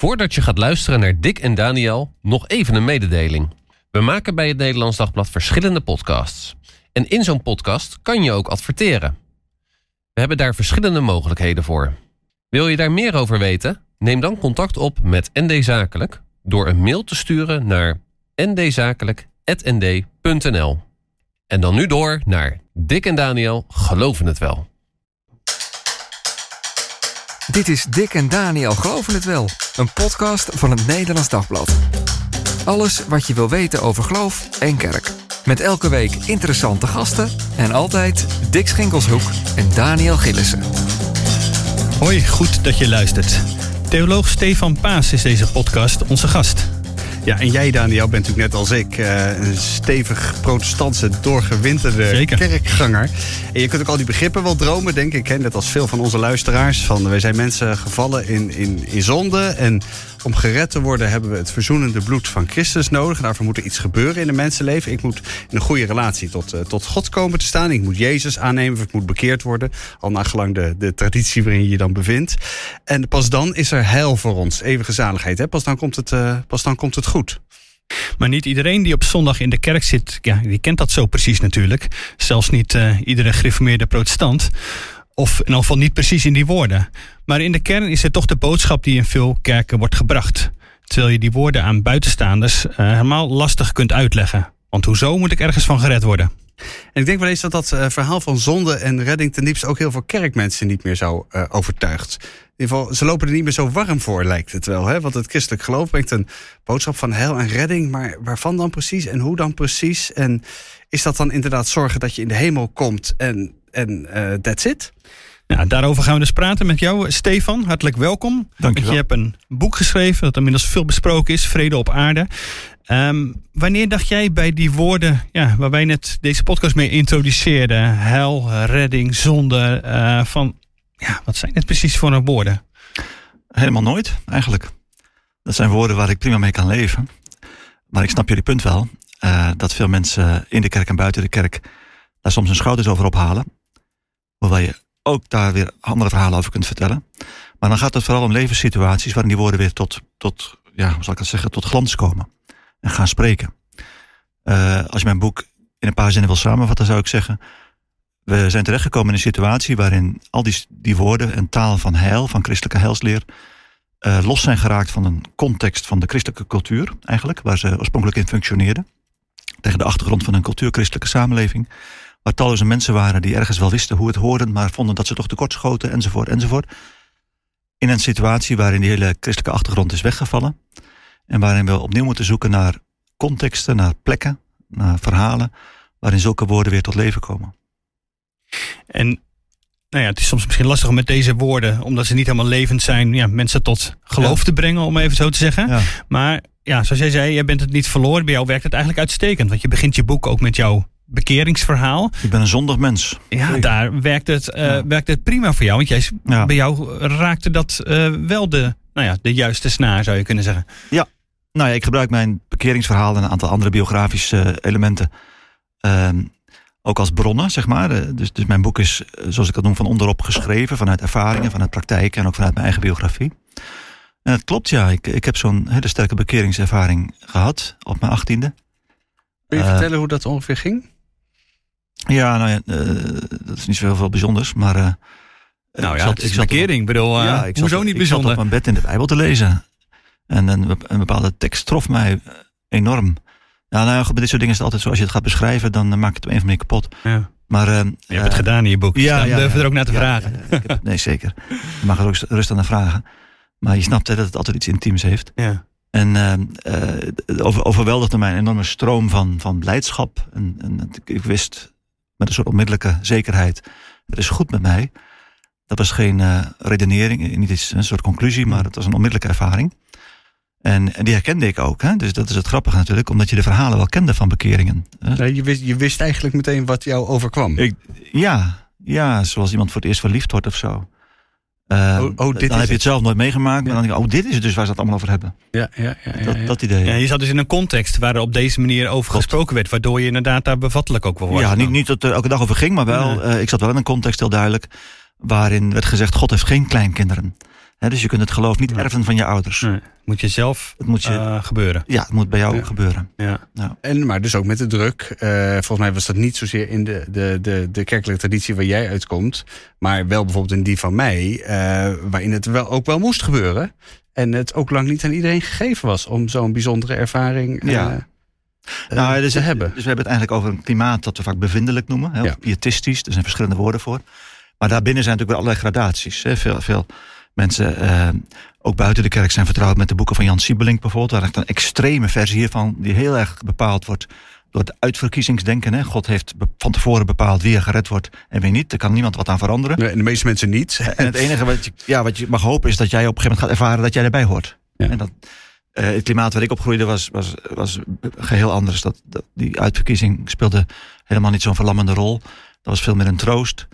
Voordat je gaat luisteren naar Dick en Daniel, nog even een mededeling. We maken bij het Nederlands Dagblad verschillende podcasts. En in zo'n podcast kan je ook adverteren. We hebben daar verschillende mogelijkheden voor. Wil je daar meer over weten? Neem dan contact op met ND Zakelijk door een mail te sturen naar ndzakelijk.nd.nl. En dan nu door naar Dick en Daniel geloven het wel. Dit is Dick en Daniel Geloven het Wel, een podcast van het Nederlands Dagblad. Alles wat je wil weten over geloof en kerk. Met elke week interessante gasten en altijd Dick Schinkelshoek en Daniel Gillissen. Hoi, goed dat je luistert. Theoloog Stefan Paas is deze podcast onze gast. Ja, en jij Daniel bent natuurlijk net als ik eh, een stevig protestantse doorgewinterde Zeker. kerkganger. En je kunt ook al die begrippen wel dromen, denk ik. Hè? Net als veel van onze luisteraars. Van, wij zijn mensen gevallen in, in, in zonde. En om gered te worden hebben we het verzoenende bloed van Christus nodig. Daarvoor moet er iets gebeuren in een mensenleven. Ik moet in een goede relatie tot, eh, tot God komen te staan. Ik moet Jezus aannemen of ik moet bekeerd worden. Al naar gelang de, de traditie waarin je je dan bevindt. En pas dan is er heil voor ons. Eeuwige zaligheid. Hè? Pas, dan komt het, eh, pas dan komt het goed. Maar niet iedereen die op zondag in de kerk zit, ja, die kent dat zo precies natuurlijk. Zelfs niet eh, iedere gereformeerde protestant. Of in ieder geval niet precies in die woorden. Maar in de kern is het toch de boodschap die in veel kerken wordt gebracht. Terwijl je die woorden aan buitenstaanders eh, helemaal lastig kunt uitleggen. Want hoezo moet ik ergens van gered worden? En ik denk wel eens dat dat eh, verhaal van zonde en redding ten diepste ook heel veel kerkmensen niet meer zo eh, overtuigt. In ieder geval, ze lopen er niet meer zo warm voor, lijkt het wel. Hè? Want het christelijk geloof brengt een boodschap van heil en redding. Maar waarvan dan precies en hoe dan precies? En is dat dan inderdaad zorgen dat je in de hemel komt en, en eh, that's it? Nou, daarover gaan we dus praten met jou, Stefan. Hartelijk welkom. Dank je Want wel. je hebt een boek geschreven dat inmiddels veel besproken is, Vrede op aarde. Ehm, wanneer dacht jij bij die woorden ja, waar wij net deze podcast mee introduceerden, hel, redding, zonde, eh, van ja, wat zijn het precies voor een woorden? Helemaal nooit, eigenlijk. Dat zijn woorden waar ik prima mee kan leven. Maar ik snap jullie punt wel. eh, dat veel mensen in de kerk en buiten de kerk daar soms hun schouders over ophalen. Hoewel je ook daar weer andere verhalen over kunt vertellen. Maar dan gaat het vooral om levenssituaties waarin die woorden weer tot, tot ja, hoe zal ik dat zeggen, tot glans komen. En gaan spreken. Eh, als je mijn boek in een paar zinnen wil samenvatten, zou ik zeggen. We zijn terechtgekomen in een situatie waarin al die, die woorden en taal van heil, van christelijke heilsleer, eh, los zijn geraakt van een context van de christelijke cultuur, eigenlijk, waar ze oorspronkelijk in functioneerden. Tegen de achtergrond van een cultuurchristelijke samenleving. Waar talloze mensen waren die ergens wel wisten hoe het hoorde, maar vonden dat ze toch tekortschoten, enzovoort, enzovoort. In een situatie waarin die hele christelijke achtergrond is weggevallen. En waarin we opnieuw moeten zoeken naar contexten, naar plekken, naar verhalen, waarin zulke woorden weer tot leven komen. En nou ja, het is soms misschien lastig om met deze woorden, omdat ze niet helemaal levend zijn, ja, mensen tot geloof Ja. te brengen, om even zo te zeggen. Ja. Maar ja, zoals jij zei, jij bent het niet verloren. Bij jou werkt het eigenlijk uitstekend. Want je begint je boek ook met jouw bekeringsverhaal. Ik ben een zondig mens. Ja, Zeker. daar werkt het, eh, Ja. werkt het prima voor jou. Want jij, Ja. bij jou raakte dat eh, wel de, nou ja, de juiste snaar, zou je kunnen zeggen. Nou ja, ik gebruik mijn bekeringsverhaal en een aantal andere biografische eh, elementen ehm, ook als bronnen, zeg maar. Eh, Dus, dus mijn boek is, zoals ik dat noem, van onderop geschreven, vanuit ervaringen, vanuit praktijk en ook vanuit mijn eigen biografie. En het klopt, ja. Ik, ik heb zo'n hele sterke bekeringservaring gehad op mijn achttiende. Kun je vertellen hoe dat ongeveer ging? Ja, nou ja, eh, dat is niet zo heel veel bijzonders, maar... eh, Nou ik ja, zat- het is ik bekering. Ik bedoel, eh, Ja, ik zat- hoezo niet ik zat bijzonder? op mijn bed in de Bijbel te lezen. En een, een bepaalde tekst trof mij eh, enorm. Ja, nou, bij dit soort dingen is het altijd zo. Als je het gaat beschrijven, dan eh, maak je het op een of andere manier kapot. Ja. Maar, eh, Je hebt eh, het gedaan in je boek. ja, Ja, ja. er ook naar te vragen. ik heb- nee, zeker. Je mag er ook rustig naar vragen. Maar je snapt hè, dat het altijd iets intiems heeft. Ja. En eh, eh, het over, overweldigde mij een enorme stroom van, van blijdschap. En, en ik wist met een soort onmiddellijke zekerheid: het is goed met mij. Dat was geen eh, redenering, niet iets, een soort conclusie, maar het was een onmiddellijke ervaring. En, en die herkende ik ook. Hè? Dus dat is het grappige natuurlijk, omdat je de verhalen wel kende van bekeringen. hè. Nee, je, wist, je wist eigenlijk meteen wat jou overkwam. Ik, ja, ja, zoals iemand voor het eerst verliefd wordt of zo. Eh, Oh, oh, dit is dan heb je het. het zelf nooit meegemaakt. Maar dan denk je, oh, dit is het dus waar ze het allemaal over hebben. Ja, ja, ja. ja, dat, ja. dat idee. Ja, je zat dus in een context waar er op deze manier over Klopt. gesproken werd. Waardoor je inderdaad daar bevattelijk ook wel wordt. Ja, niet, niet dat het er elke dag over ging, maar wel. Eh, ik zat wel in een context heel duidelijk. waarin werd gezegd: God heeft geen kleinkinderen. Hè, dus je kunt het geloof niet erven van je ouders. Nee. Moet je zelf Het moet je, eh, gebeuren. ja, het moet bij jou Ja. gebeuren. Ja. En, maar dus ook met de druk. Eh, volgens mij was dat niet zozeer in de, de, de, de kerkelijke traditie waar jij uitkomt. Maar wel bijvoorbeeld in die van mij. eh, waarin het wel, ook wel moest gebeuren. En het ook lang niet aan iedereen gegeven was om zo'n bijzondere ervaring eh, Ja. Nou, dus, te hebben. Dus we hebben het eigenlijk over een klimaat dat we vaak bevindelijk noemen. Hè, of pietistisch, er zijn verschillende woorden voor. Maar daarbinnen zijn natuurlijk weer allerlei gradaties. Hè. Veel, veel mensen, eh, ook buiten de kerk, zijn vertrouwd met de boeken van Jan Siebelink bijvoorbeeld. Waar echt een extreme versie hiervan, die heel erg bepaald wordt door het uitverkiezingsdenken. Hè. God heeft van tevoren bepaald wie er gered wordt en wie niet. Daar kan niemand wat aan veranderen. Nee, de meeste mensen niet. En het enige wat je, ja, wat je mag hopen is dat jij op een gegeven moment gaat ervaren dat jij erbij hoort. Ja. En dat, eh, het klimaat waar ik opgroeide was, was, was geheel anders. Dat, dat, die uitverkiezing speelde helemaal niet zo'n verlammende rol. Dat was veel meer een troost.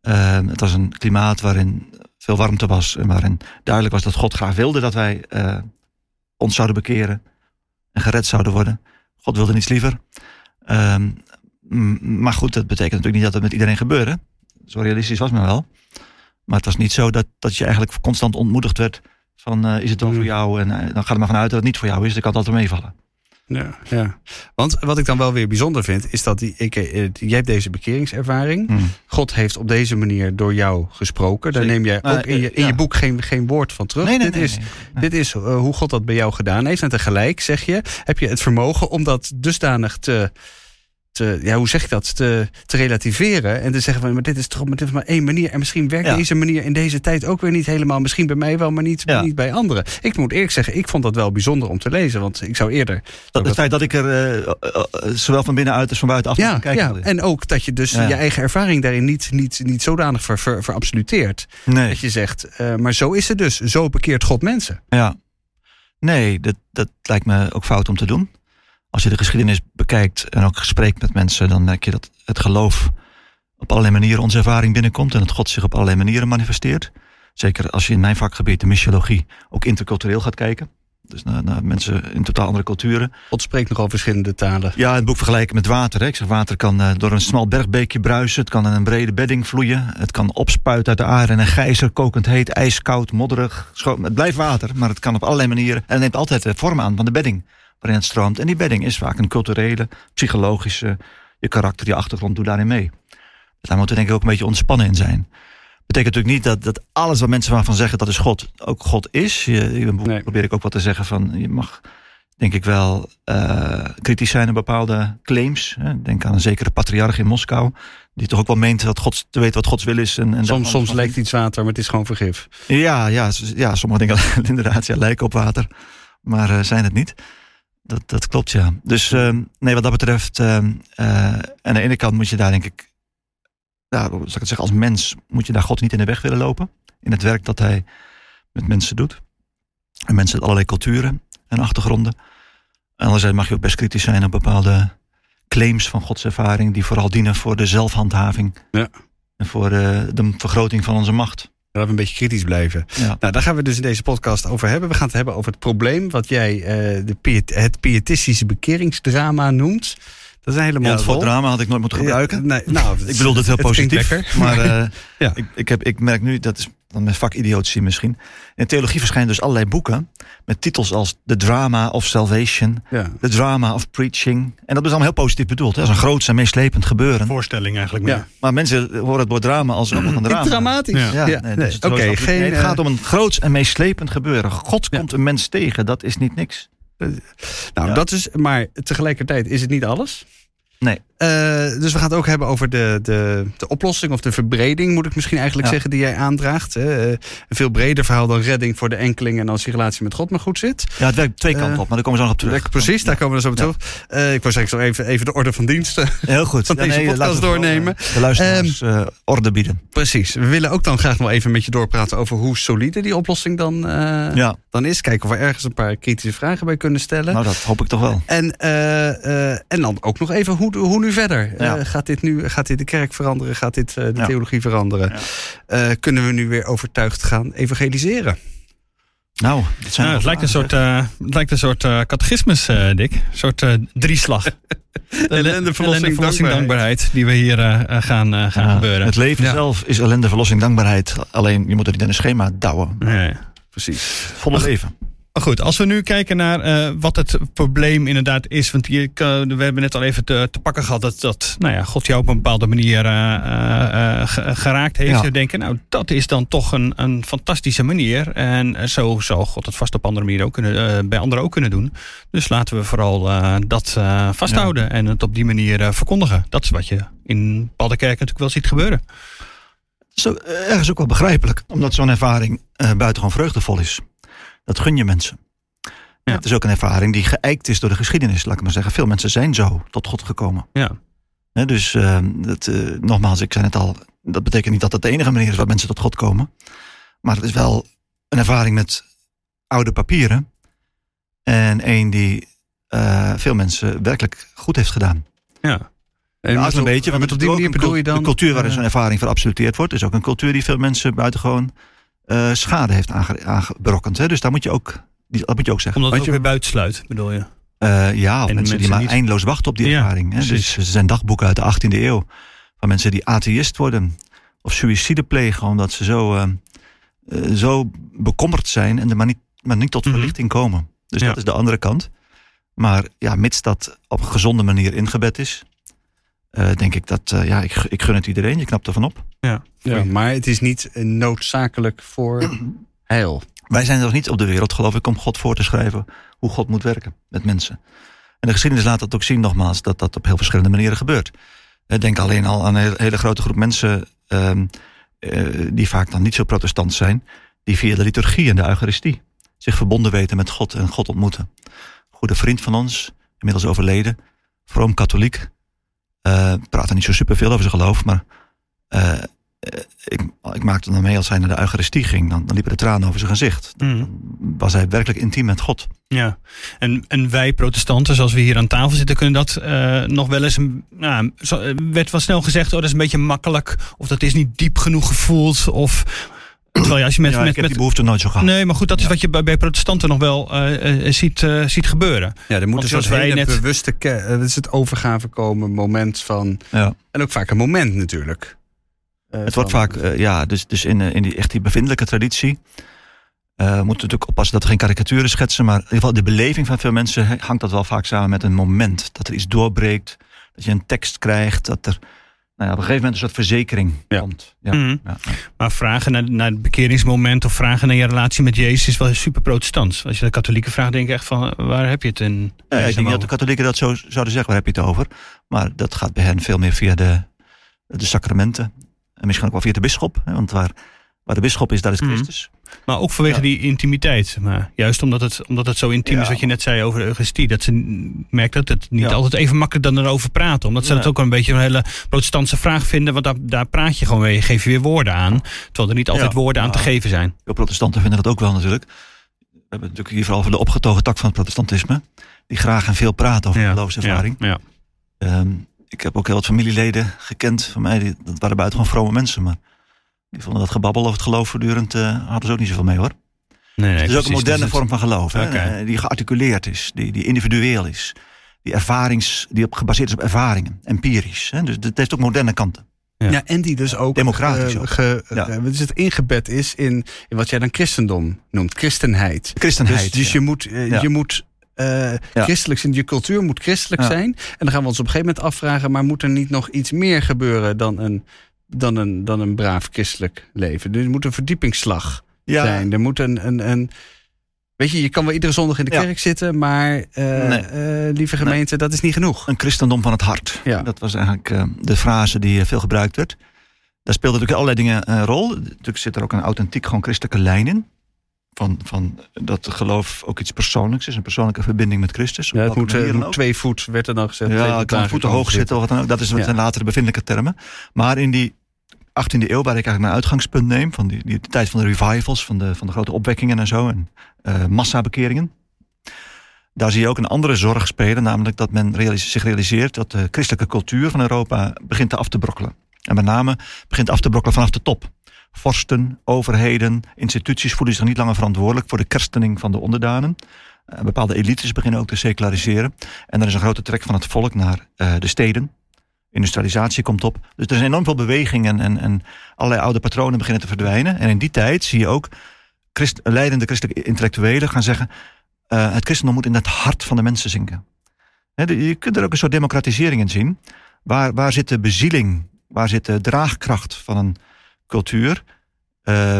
Eh, het was een klimaat waarin veel warmte was. En waarin duidelijk was dat God graag wilde dat wij eh, ons zouden bekeren. En gered zouden worden. God wilde niets liever. Ehm, maar goed, dat betekent natuurlijk niet dat het met iedereen gebeurde. Zo realistisch was men wel. Maar het was niet zo dat, dat je eigenlijk constant ontmoedigd werd van eh, is het wel Mm. voor jou? En eh, dan ga er maar vanuit dat het niet voor jou is. Dan kan het altijd meevallen. Ja, ja. Want wat ik dan wel weer bijzonder vind, is dat die, ik, eh, jij hebt deze bekeringservaring. Mm. God heeft op deze manier door jou gesproken. Daar neem jij Nou, ook in je, in ja. je boek geen, geen woord van terug. Nee, nee, dit, nee, is, dit is eh, hoe God dat bij jou gedaan heeft. En tegelijk, zeg je, heb je het vermogen om dat dusdanig te, te ja, hoe zeg ik dat, te, te relativeren. En te zeggen van, maar dit is toch maar, dit is maar één manier. En misschien werkt Ja. deze manier in deze tijd ook weer niet helemaal. Misschien bij mij wel, maar niet, Ja. niet bij anderen. Ik moet eerlijk zeggen, ik vond dat wel bijzonder om te lezen. Want ik zou eerder... Dat, het feit dat ik er eh, eh, eh, zowel van binnenuit als van buitenaf Ja, kan kijken. ja, en ook dat je dus je eigen ervaring daarin niet, niet, niet zodanig ver, ver, verabsoluteert. nee. Dat je zegt, maar zo is het dus. Zo bekeert God mensen. Ja. Nee, dat, dat lijkt me ook fout om te doen. Als je de geschiedenis bekijkt en ook spreekt met mensen, dan merk je dat het geloof op allerlei manieren onze ervaring binnenkomt en dat God zich op allerlei manieren manifesteert. Zeker als je in mijn vakgebied, de missiologie, ook intercultureel gaat kijken. Dus naar, naar mensen in totaal andere culturen. God spreekt nogal verschillende talen. Ja, het boek vergelijken met water. Hè. Ik zeg, water kan eh, door een smal bergbeekje bruisen. Het kan in een brede bedding vloeien. Het kan opspuiten uit de aarde in een gijzer, kokend heet, ijskoud, modderig. Het blijft water, maar het kan op allerlei manieren. En het neemt altijd de vorm aan van de bedding waarin het stroomt. En die bedding is vaak een culturele, psychologische, je karakter, je achtergrond, doe daarin mee. Dus daar moeten we denk ik ook een beetje ontspannen in zijn. Betekent natuurlijk niet dat, dat alles wat mensen waarvan zeggen dat is God, ook God is. Je, boek Nee. probeer ik ook wat te zeggen van, je mag denk ik wel eh, kritisch zijn op bepaalde claims. Hè. Denk aan een zekere patriarch in Moskou, die toch ook wel meent dat God, te weten wat Gods wil is. En, en Soms, soms lijkt iets water, maar het is gewoon vergif. Ja, ja, ja sommige dingen inderdaad ja, lijken op water, maar eh, zijn het niet. Dat, dat klopt, ja. Dus ehm, nee, wat dat betreft, eh, aan de ene kant moet je daar denk ik, nou, zal ik het zeggen, als mens moet je daar God niet in de weg willen lopen. In het werk dat hij met mensen doet. En mensen uit allerlei culturen en achtergronden. Anderzijds mag je ook best kritisch zijn op bepaalde claims van Gods ervaring, die vooral dienen voor de zelfhandhaving. Ja. En voor eh, de vergroting van onze macht. Laten we een beetje kritisch blijven. Ja. Nou, daar gaan we dus in deze podcast over hebben. We gaan het hebben over het probleem wat jij eh, de piet- het pietistische bekeringsdrama noemt. Dat is een hele Ja, mond vol. woord drama had ik nooit moeten gebruiken. Ja, nee, nou, ik bedoel het heel positief. lekker. Maar eh, Ja. ik, ik, heb, ik merk nu, dat is dan mijn vakidiotie misschien. In theologie verschijnen dus allerlei boeken met titels als The Drama of Salvation, Ja. The Drama of Preaching. En dat is allemaal heel positief bedoeld. Hè? Dat is een groots en meeslepend gebeuren. Voorstelling eigenlijk. Ja. meer. Maar mensen horen het woord drama als een drama. Dramatisch. Ja. Ja, Ja, nee, nee, dus het Oké, is absoluut- geen. nee, het eh, gaat om een groots en meeslepend gebeuren. God Ja. komt een mens tegen, dat is niet niks. nou, ja. dat is. Maar tegelijkertijd is het niet alles. Nee. Eh, dus we gaan het ook hebben over de, de, de oplossing of de verbreding, moet ik misschien eigenlijk Ja. zeggen, die jij aandraagt. Eh, een veel breder verhaal dan redding voor de enkeling en als die relatie met God maar goed zit. Ja, het werkt twee kanten Eh, op, maar daar komen we zo nog op terug. Precies, daar komen we zo op Ja. terug. Ik wou zeggen, ik zal even, even de orde van dienst. eh, Heel goed. van deze podcast laten we vooral, doornemen. De luisteraars eh, orde bieden. Precies. We willen ook dan graag nog even met je doorpraten over hoe solide die oplossing dan, Ja, dan is. Kijken of we ergens een paar kritische vragen bij kunnen stellen. nou dat hoop ik toch wel. En, en dan ook nog even hoe, hoe nu verder? Ja. Eh, gaat, dit nu, gaat dit de kerk veranderen? Gaat dit eh, de Ja. theologie veranderen? Ja. Eh, kunnen we nu weer overtuigd gaan evangeliseren? Nou, dat zijn Nou, het lijkt soort, eh, het lijkt een soort eh, catechismus, eh, Dick. Een soort eh, drieslag. Ellende, verlossing, verlossing, dankbaarheid. Die we hier gaan, gaan Ja, gebeuren. Het leven Ja. zelf is ellende, verlossing, dankbaarheid. Alleen je moet het niet in een schema douwen. Ja. precies. Volle leven. Maar goed, als we nu kijken naar eh, wat het probleem inderdaad is. Want je, eh, we hebben net al even te, te pakken gehad dat, dat nou ja, God jou op een bepaalde manier eh, eh, ge- geraakt heeft. Ja. We denken, nou, dat is dan toch een, een fantastische manier. En zo zou God het vast op andere manieren ook kunnen, bij anderen ook kunnen doen. Dus laten we vooral dat vasthouden en het op die manier verkondigen. Dat is wat je in bepaalde kerken natuurlijk wel ziet gebeuren. Zo, ergens ook wel begrijpelijk, omdat zo'n ervaring buitengewoon vreugdevol is. Dat gun je mensen. Ja. Het is ook een ervaring die geëikt is door de geschiedenis, laat ik maar zeggen. Veel mensen zijn zo tot God gekomen. Ja. Dus eh, dat, eh, nogmaals, ik zei het al, dat betekent niet dat het de enige manier is waarop mensen tot God komen. Maar het is wel een ervaring met oude papieren. En een die eh, veel mensen werkelijk goed heeft gedaan. Ja. En Ja, een beetje. Want met op die manier bedoel je dan... De cultuur waarin zo'n ervaring verabsoluteerd wordt, is ook een cultuur die veel mensen buitengewoon eh schade heeft aange- aangebrokkend. Hè? Dus daar moet je ook, dat moet je ook zeggen. Omdat het ook weer buitensluit, bedoel je? Eh, ja, of En mensen, mensen die maar niet- eindeloos wachten op die Ja, ervaring. Hè? Dus er zijn dagboeken uit de 18e eeuw van mensen die atheïst worden of suïcide plegen omdat ze zo, eh, zo bekommerd zijn en er maar niet, maar niet tot Mhm. verlichting komen. Dus Ja. dat is de andere kant. Maar ja, mits dat op een gezonde manier ingebed is, eh, denk ik dat eh, ja, ik, ik gun het iedereen. Je knapt ervan op. Ja, maar het is niet eh, noodzakelijk voor heil. Wij zijn er niet op de wereld, geloof ik, om God voor te schrijven hoe God moet werken met mensen. En de geschiedenis laat dat ook zien, nogmaals, dat dat op heel verschillende manieren gebeurt. Denk alleen al aan een hele, grote groep mensen ehm, eh, die vaak dan niet zo protestant zijn, die via de liturgie en de Eucharistie zich verbonden weten met God en God ontmoeten. Goede vriend van ons, inmiddels overleden, vroom katholiek, eh praat er niet zo superveel over zijn geloof, maar eh, eh, ik, ik maakte dan mee als hij naar de Eucharistie ging, dan, dan liepen de tranen over zijn gezicht. Mhm. Dan was hij werkelijk intiem met God. Ja, en, en wij protestanten, zoals we hier aan tafel zitten, kunnen dat nog wel eens. een- Nou, werd wel snel gezegd, oh, dat is een beetje makkelijk. Of dat is niet diep genoeg gevoeld. Of. Terwijl als je met. ja, met, ik heb met die behoefte nooit zo gehad. nee, maar goed, dat is Ja. wat je bij, bij protestanten nog wel eh, eh, ziet, eh, ziet gebeuren. Ja, er moet dus zoals een wij hele net- bewuste... Het is het overgave komen, moment van... Ja. En ook vaak een moment natuurlijk. Eh, Het wordt vaak, eh, ja, dus, dus in, in die, echt die bevindelijke traditie. eh moeten we natuurlijk oppassen dat we geen karikaturen schetsen. Maar in ieder geval de beleving van veel mensen hangt dat wel vaak samen met een moment. Dat er iets doorbreekt. Dat je een tekst krijgt. Dat er nou ja, op een gegeven moment een soort verzekering Ja. komt. Ja. Mhm. Ja, ja. Maar vragen naar, naar het bekeringsmoment of vragen naar je relatie met Jezus is wel super protestants. Als je de katholieken vraagt, denk ik echt van waar heb je het in? Ja, ik denk niet dat de katholieken dat zo zouden zeggen. Waar heb je het over? Maar dat gaat bij hen veel meer via de, de sacramenten. En misschien ook wel via de bisschop. Hè, want waar, waar de bisschop is, daar is Mhm. Christus. Maar ook vanwege Ja. die intimiteit. Maar juist omdat het, omdat het zo intiem is, wat je net zei over de Eucharistie. Dat ze merkt dat het niet Ja. altijd even makkelijk dan erover praten. Omdat ze dat ook een beetje een hele protestantse vraag vinden. Want daar, daar praat je gewoon weer, geef je weer woorden aan. Terwijl er niet altijd woorden aan te geven zijn. Veel protestanten vinden dat ook wel natuurlijk. We hebben natuurlijk hier vooral over de opgetogen tak van het protestantisme. Die graag en veel praten over geloofservaring. Ja. Ehm, ik heb ook heel wat familieleden gekend van mij. Die, dat waren buitengewoon vrome mensen. Maar die vonden dat gebabbel over het geloof voortdurend... eh, hadden ze ook niet zoveel mee hoor. Nee, nee, het is ook een moderne Dus het- vorm van geloof. Hè? Eh, Die gearticuleerd is. Die, die individueel is. Die, ervarings, die op, gebaseerd is op ervaringen. Empirisch. Hè? Dus het heeft ook moderne kanten. Ja. Ja. en die dus ook, Democratisch eh, ook. ge- Ja. is het ingebed is in, in wat jij dan christendom noemt, christenheid. Christenheid. Dus, dus ja. je moet, Ja. je moet eh, christelijk zijn, je cultuur moet christelijk Ja. zijn. En dan gaan we ons op een gegeven moment afvragen, maar moet er niet nog iets meer gebeuren dan een, dan een, dan een braaf christelijk leven? Er moet een verdiepingsslag ja, zijn. Er moet een, een, een. Weet je, je kan wel iedere zondag in de Ja. kerk zitten, maar eh, Nee. eh, lieve gemeente, dat is niet genoeg. Een christendom van het hart. Ja. Dat was eigenlijk eh, de frase die veel gebruikt werd. Daar speelden natuurlijk allerlei dingen een rol. Natuurlijk zit er ook een authentiek, gewoon christelijke lijn in. Van, van dat geloof ook iets persoonlijks is. Een persoonlijke verbinding met Christus. Ja, het welke moet, eh, moet twee voet, werd er dan gezegd. Ja, het kan voeten hoog zitten. Of wat dan ook. Dat is wat Ja. zijn latere bevindelijke termen. Maar in die 18e eeuw, waar ik eigenlijk mijn uitgangspunt neem... van die, die tijd van de revivals, van de, van de grote opwekkingen en zo... en eh massabekeringen... daar zie je ook een andere zorg spelen... namelijk dat men zich realiseert dat de christelijke cultuur van Europa... begint te af te brokkelen. En met name begint af te brokkelen vanaf de top. Vorsten, overheden, instituties voelen zich niet langer verantwoordelijk... voor de kerstening van de onderdanen. Eh, bepaalde elites beginnen ook te seculariseren. En er is een grote trek van het volk naar eh, de steden. Industrialisatie komt op. Dus er is enorm veel beweging en, en, allerlei oude patronen beginnen te verdwijnen. En in die tijd zie je ook leidende christelijke intellectuelen gaan zeggen... Uh, het christendom moet in het hart van de mensen zinken. je kunt er ook een soort democratisering in zien. Waar, waar zit de bezieling, waar zit de draagkracht van een cultuur? Uh,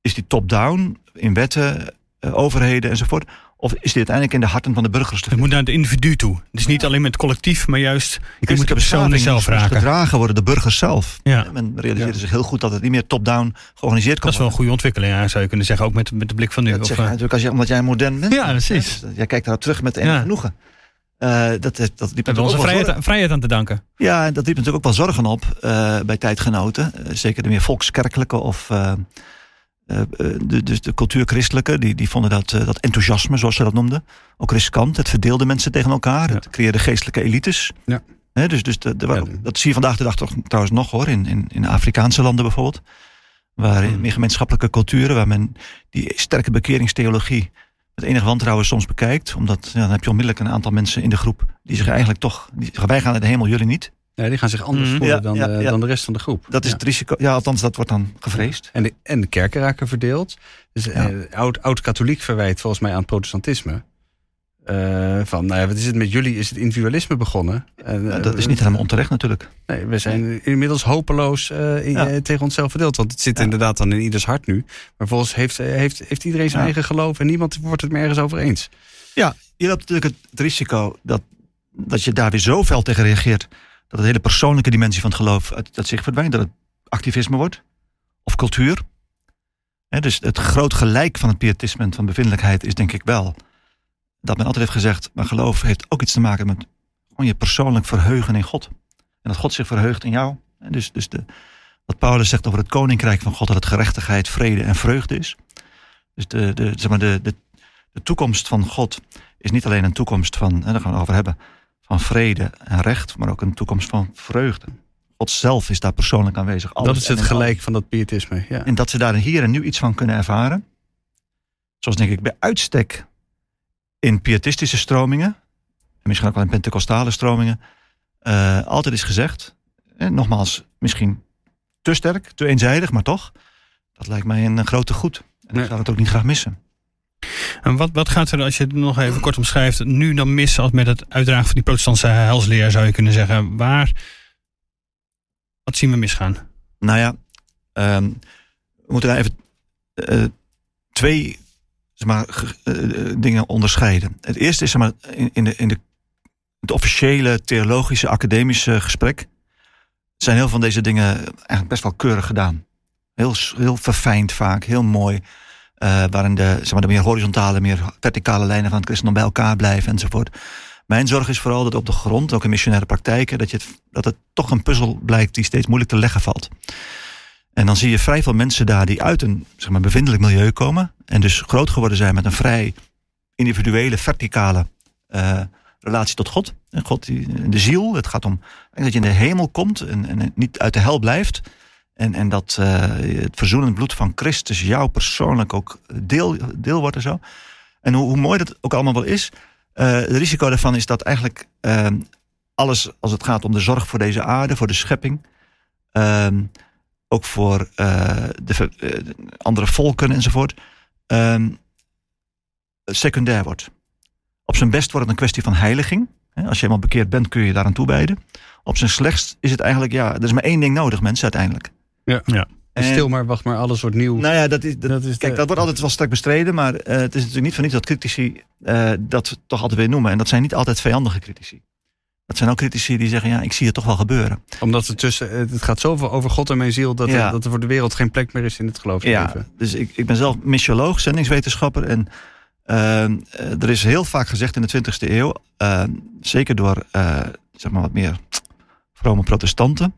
is die top-down in wetten, uh, overheden enzovoort? Of is dit uiteindelijk in de harten van de burgers te Het moet naar het individu toe. Dus niet alleen met het collectief, maar juist je moet de personen zelf raken. gedragen worden, de burgers zelf. Ja. Men realiseert zich heel goed dat het niet meer top-down georganiseerd kan Dat is wel een goede ontwikkeling, ja, zou je kunnen zeggen. Ook met, met de blik van nu. Dat of, zeg je uh, natuurlijk als je, omdat jij modern bent. Ja, precies. Jij kijkt daar terug met enig Ja. genoegen. Uh, dat, dat, we hebben onze vrijheid, zorgen- vrijheid aan te danken. Ja, en dat liep natuurlijk ook wel zorgen op eh, bij tijdgenoten. Eh, zeker de meer volkskerkelijke of eh, eh, eh, de, dus de cultuurchristelijke. Die, die vonden dat, eh, dat enthousiasme, zoals ze dat noemden, ook riskant. Het verdeelde mensen tegen elkaar. Ja. Het creëerde geestelijke elites. Ja. Hè, dus dus de, de- Ja. dat zie je vandaag de dag toch, trouwens nog hoor. In, in, in Afrikaanse landen bijvoorbeeld. Waar Hmm. in meer gemeenschappelijke culturen, waar men die sterke bekeringstheologie met enig wantrouwen soms bekijkt. Omdat ja, dan heb je onmiddellijk een aantal mensen in de groep die zich eigenlijk toch. Die, zeggen, wij gaan naar de hemel, jullie niet. Ja, die gaan zich anders Mhm. voelen Ja, dan, ja, de, ja. dan de rest van de groep. Dat is het risico. Ja, althans, dat wordt dan gevreesd. En de, en de kerken raken verdeeld. Dus Ja. eh, oud, oud-katholiek verwijt volgens mij aan het protestantisme. Eh, van, nou ja, wat is het met jullie? Is het individualisme begonnen? En, Ja, eh, dat is niet helemaal onterecht natuurlijk. Nee, we zijn inmiddels hopeloos eh, Ja. eh, tegen onszelf verdeeld. Want het zit inderdaad dan in ieders hart nu. Maar volgens heeft, eh, heeft, heeft iedereen zijn eigen geloof en niemand wordt het meer ergens over eens. Ja, je loopt natuurlijk het, risico dat, dat je daar weer zo fel tegen reageert. dat de hele persoonlijke dimensie van het geloof uit, uit zich verdwijnt. Dat het activisme wordt. Of cultuur. Dus het groot gelijk van het pietisme en van bevindelijkheid is denk ik wel. Dat men altijd heeft gezegd. maar geloof heeft ook iets te maken met gewoon je persoonlijk verheugen in God. En dat God zich verheugt in jou. En dus dus de, wat Paulus zegt over het koninkrijk van God. dat het gerechtigheid, vrede en vreugde is. Dus de, de, zeg maar de, de, de toekomst van God is niet alleen een toekomst van, hè, daar gaan we het over hebben, van vrede en recht, maar ook een toekomst van vreugde. God zelf is daar persoonlijk aanwezig. Alles dat is het gelijk van dat pietisme. Ja. En dat ze daar hier en nu iets van kunnen ervaren. Zoals denk ik bij uitstek in pietistische stromingen, en misschien ook wel in pentecostale stromingen, eh, altijd is gezegd, en nogmaals, misschien te sterk, te eenzijdig, maar toch, dat lijkt mij een, een grote goed. En ik zou het ook niet graag missen. En wat, wat gaat er, als je het nog even kort omschrijft, nu dan mis als met het uitdragen van die protestantse helsleer, zou je kunnen zeggen? Waar, wat zien we misgaan? Nou ja, ehm, we moeten daar even eh, twee zeg maar, eh, eh, dingen onderscheiden. Het eerste is zeg maar, in, in, de, in de, het officiële, theologische, academische gesprek. zijn heel van deze dingen eigenlijk best wel keurig gedaan. Heel, heel verfijnd vaak, heel mooi. eh, waarin de, zeg maar, de meer horizontale, meer verticale lijnen van het christendom bij elkaar blijven enzovoort. Mijn zorg is vooral dat op de grond, ook in missionaire praktijken, dat, je dat het toch een puzzel blijkt die steeds moeilijk te leggen valt. En dan zie je vrij veel mensen daar die uit een zeg maar, bevindelijk milieu komen. En dus groot geworden zijn met een vrij individuele, verticale eh, relatie tot God. En God, die, de ziel. Het gaat om dat je in de hemel komt en, en niet uit de hel blijft. En, en dat eh, het verzoenend bloed van Christus jou persoonlijk ook deel, deel wordt en zo. En hoe, hoe mooi dat ook allemaal wel is. eh het risico daarvan is dat eigenlijk alles als het gaat om de zorg voor deze aarde, voor de schepping. Ook voor eh, de, eh, de andere volken enzovoort, ehm, secundair wordt. Op zijn best wordt het een kwestie van heiliging. Hè, Als je helemaal bekeerd bent, kun je daaraan toewijden. Op zijn slechtst is het eigenlijk, ja, er is maar één ding nodig, mensen, uiteindelijk. Ja. Ja. En stil maar, wacht maar, alles wordt nieuw. Nou ja, dat is, dat, Dat is kijk, de- dat wordt altijd wel sterk bestreden, maar eh, het is natuurlijk niet van niets dat critici eh, dat toch altijd weer noemen. En dat zijn niet altijd vijandige critici. Dat zijn ook critici die zeggen, ja, ik zie het toch wel gebeuren. Omdat het tussen, het gaat zoveel over God en mijn ziel, dat, Ja. er, dat er voor de wereld geen plek meer is in het geloofsleven. Ja, dus ik, ik ben zelf missioloog, zendingswetenschapper. En eh, eh, er is heel vaak gezegd in de 20e eeuw, eh, zeker door eh, zeg maar wat meer vrome protestanten.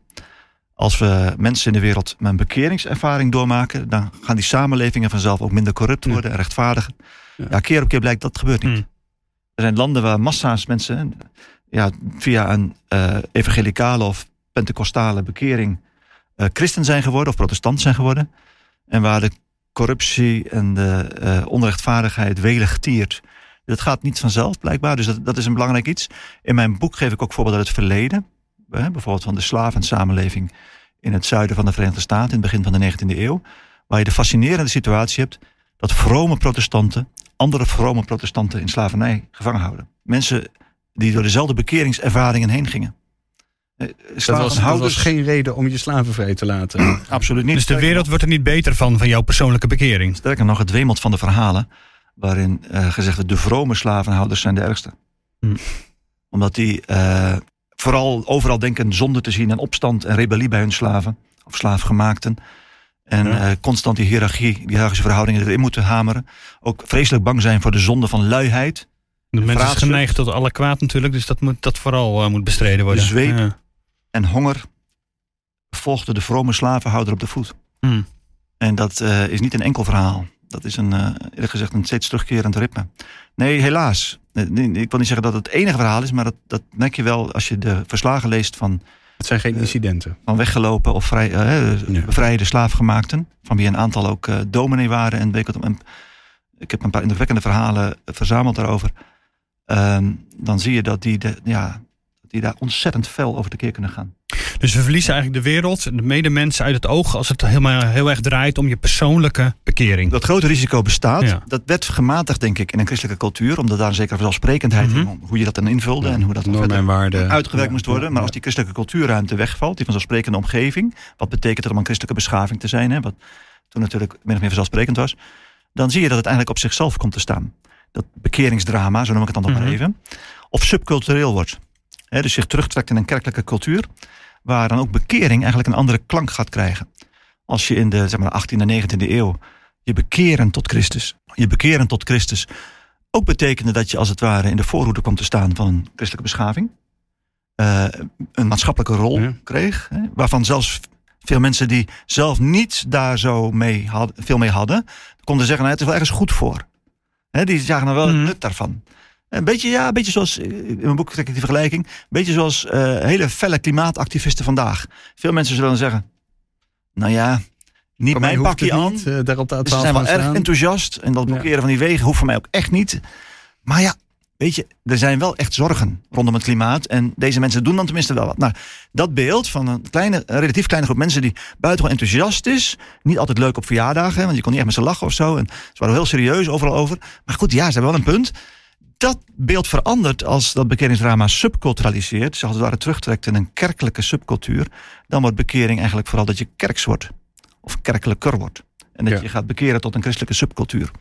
Als we mensen in de wereld met een bekeringservaring doormaken, dan gaan die samenlevingen vanzelf ook minder corrupt Ja. worden en rechtvaardiger. Ja. Ja. keer op keer blijkt dat gebeurt niet. Hmm. Er zijn landen waar massa's mensen ja, via een eh, evangelicale of pentecostale bekering eh, christen zijn geworden of protestant zijn geworden. En waar de corruptie en de eh, onrechtvaardigheid welig tiert. Dat gaat niet vanzelf blijkbaar, dus dat, dat is een belangrijk iets. In mijn boek geef ik ook voorbeelden uit het verleden. Hè, bijvoorbeeld van de slavensamenleving in het zuiden van de Verenigde Staten in het begin van de 19e eeuw. Waar je de fascinerende situatie hebt dat vrome protestanten andere vrome protestanten in slavernij gevangen houden. Mensen die door dezelfde bekeringservaringen heen gingen. Eh, dat was, dat was geen reden om je slaven vrij te laten. Absoluut niet. Dus de wereld wordt er niet beter van, van jouw persoonlijke bekering? Sterker nog, het wemelt van de verhalen waarin uh, gezegd wordt, de vrome slavenhouders zijn de ergste. Hm. Omdat die uh, vooral overal denken zonde te zien en opstand en rebellie bij hun slaven of slaafgemaakten. En ja. uh, constant die hiërarchie, die hiërarchische verhoudingen erin moeten hameren. Ook vreselijk bang zijn voor de zonde van luiheid. De mens is geneigd tot alle kwaad natuurlijk, dus dat moet dat vooral uh, moet bestreden worden. De zweep ja. en honger volgden de vrome slavenhouder op de voet. Mm. En dat uh, is niet een enkel verhaal. Dat is een, eerlijk gezegd, een steeds terugkerend ritme. Nee, helaas. Ik wil niet zeggen dat het het enige verhaal is, maar dat, dat merk je wel als je de verslagen leest van het zijn geen incidenten. Van weggelopen of vrij, uh, bevrijde slaafgemaakten. Van wie een aantal ook uh, dominee waren. En, en ik heb een paar indrukwekkende verhalen verzameld daarover. Uh, dan zie je dat die, de, ja, die daar ontzettend fel over de keer kunnen gaan. Dus we verliezen eigenlijk de wereld, de medemensen uit het oog als het helemaal heel erg draait om je persoonlijke bekering. Dat grote risico bestaat. Ja. Dat werd gematigd, denk ik, in een christelijke cultuur, omdat daar een zekere vanzelfsprekendheid mm -hmm. hoe je dat dan invulde ja. en hoe dat dan en waarden. uitgewerkt moest worden. Maar als die christelijke cultuurruimte wegvalt, die vanzelfsprekende omgeving, wat betekent het om een christelijke beschaving te zijn, hè, wat toen natuurlijk min of meer vanzelfsprekend was, dan zie je dat het eigenlijk op zichzelf komt te staan. Dat bekeringsdrama, zo noem ik het dan nog mm -hmm. maar even, of subcultureel wordt. He, dus zich terugtrekt in een kerkelijke cultuur, waar dan ook bekering eigenlijk een andere klank gaat krijgen. Als je in de zeg maar, 18e en 19e eeuw je bekeren tot Christus, je bekeren tot Christus, ook betekende dat je als het ware in de voorhoede kwam te staan van een christelijke beschaving. Uh, een maatschappelijke rol ja. kreeg, waarvan zelfs veel mensen die zelf niet daar zo mee had, veel mee hadden, konden zeggen, nou, het is wel ergens goed voor. Hè, die zagen er wel het mm. nut daarvan. Een beetje, ja, een beetje zoals, in mijn boek trek ik die vergelijking, een beetje zoals uh, hele felle klimaatactivisten vandaag. Veel mensen zullen zeggen, nou ja, niet voor mijn pakje aan. Niet, uh, daarop de ze zijn wel erg enthousiast en dat blokkeren ja. van die wegen hoeft voor mij ook echt niet. Maar ja, weet je, er zijn wel echt zorgen rondom het klimaat. En deze mensen doen dan tenminste wel wat. Nou, dat beeld van een, kleine, een relatief kleine groep mensen die buitengewoon enthousiast is. Niet altijd leuk op verjaardagen, want je kon niet echt met ze lachen of zo. En ze waren heel serieus overal over. Maar goed, ja, ze hebben wel een punt dat beeld verandert als dat bekeringsdrama subculturaliseert, zich als het ware terugtrekt in een kerkelijke subcultuur, dan wordt bekering eigenlijk vooral dat je kerks wordt. Of kerkelijker wordt. En dat ja. je gaat bekeren tot een christelijke subcultuur.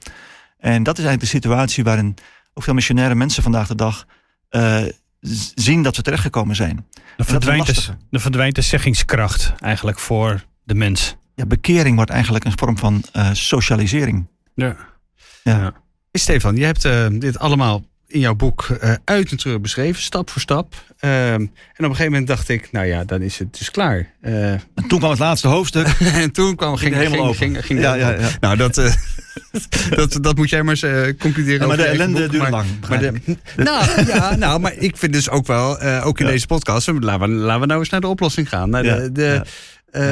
En dat is eigenlijk de situatie waarin ook veel missionaire mensen vandaag de dag uh, zien dat we terechtgekomen zijn. Dan verdwijnt, de, dan verdwijnt de zeggingskracht eigenlijk voor de mens. Ja, bekering wordt eigenlijk een vorm van uh, socialisering. Ja. ja. ja. Stefan, je hebt uh, dit allemaal in jouw boek uh, uit en terug beschreven, stap voor stap. Uh, en op een gegeven moment dacht ik, nou ja, dan is het dus klaar. Uh, en toen kwam het laatste hoofdstuk. en toen kwam, ging, ging, helemaal ging, ging, ging ja, ja, ja, Nou, dat, dat, dat moet jij maar eens concluderen. Ja, maar de ellende duurt lang. Maar de, nou, ja, nou, maar ik vind dus ook wel, ook in deze podcast, laten we, laten we nou eens naar de oplossing gaan. Naar de, de uh,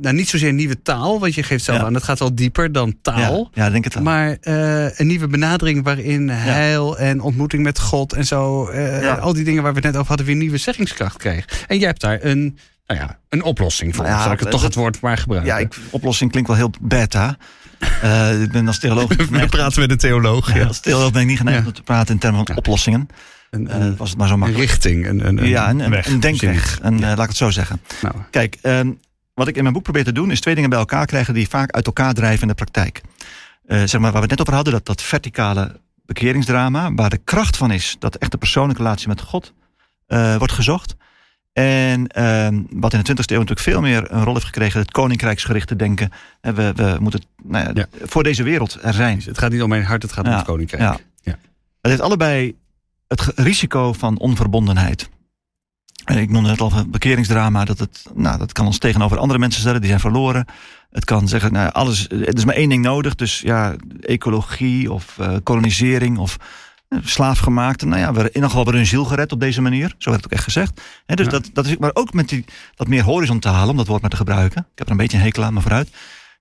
nou, niet zozeer een nieuwe taal, want je geeft zelf ja. aan, het gaat wel dieper dan taal. Ja, ja denk het wel. Maar uh, een nieuwe benadering waarin heil en ontmoeting met God en zo, uh, al die dingen waar we het net over hadden, weer nieuwe zeggingskracht krijgen. En jij hebt daar een, nou ja, een oplossing voor. Nou Zal ik het toch het woord maar gebruiken? Ja, ik, oplossing klinkt wel heel beta. Ik ben als theoloog. we praten met een theoloog. Ja, als theoloog ben ik niet geneigd om te praten in termen van oplossingen. Een, een, was het maar zo makkelijk. richting, een, een, ja, een, weg, een denkweg. Een, laat ik het zo zeggen. Nou. Kijk, ehm, wat ik in mijn boek probeer te doen, is twee dingen bij elkaar krijgen die vaak uit elkaar drijven in de praktijk. Uh, zeg maar, waar we het net over hadden, dat, dat verticale bekeringsdrama, waar de kracht van is dat echt de persoonlijke relatie met God uh, wordt gezocht. En uh, wat in de 20e eeuw natuurlijk veel meer een rol heeft gekregen, het koninkrijksgerichte denken. En we, we moeten nou ja, ja. voor deze wereld er zijn. Het gaat niet om mijn hart, het gaat om het koninkrijk. Ja. Ja. Het heeft allebei het risico van onverbondenheid. Ik noemde net al een bekeringsdrama. Dat, het, nou, dat kan ons tegenover andere mensen stellen. Die zijn verloren. Het kan zeggen, nou, alles, er is maar één ding nodig. Dus ja, ecologie of uh, kolonisering of uh, slaafgemaakte. Nou ja, we in ieder geval weer hun ziel gered op deze manier. Zo werd het ook echt gezegd. He, dus ja. dat, dat is, maar ook met die, dat meer horizontale, om dat woord maar te gebruiken. Ik heb er een beetje een hekel aan, maar vooruit.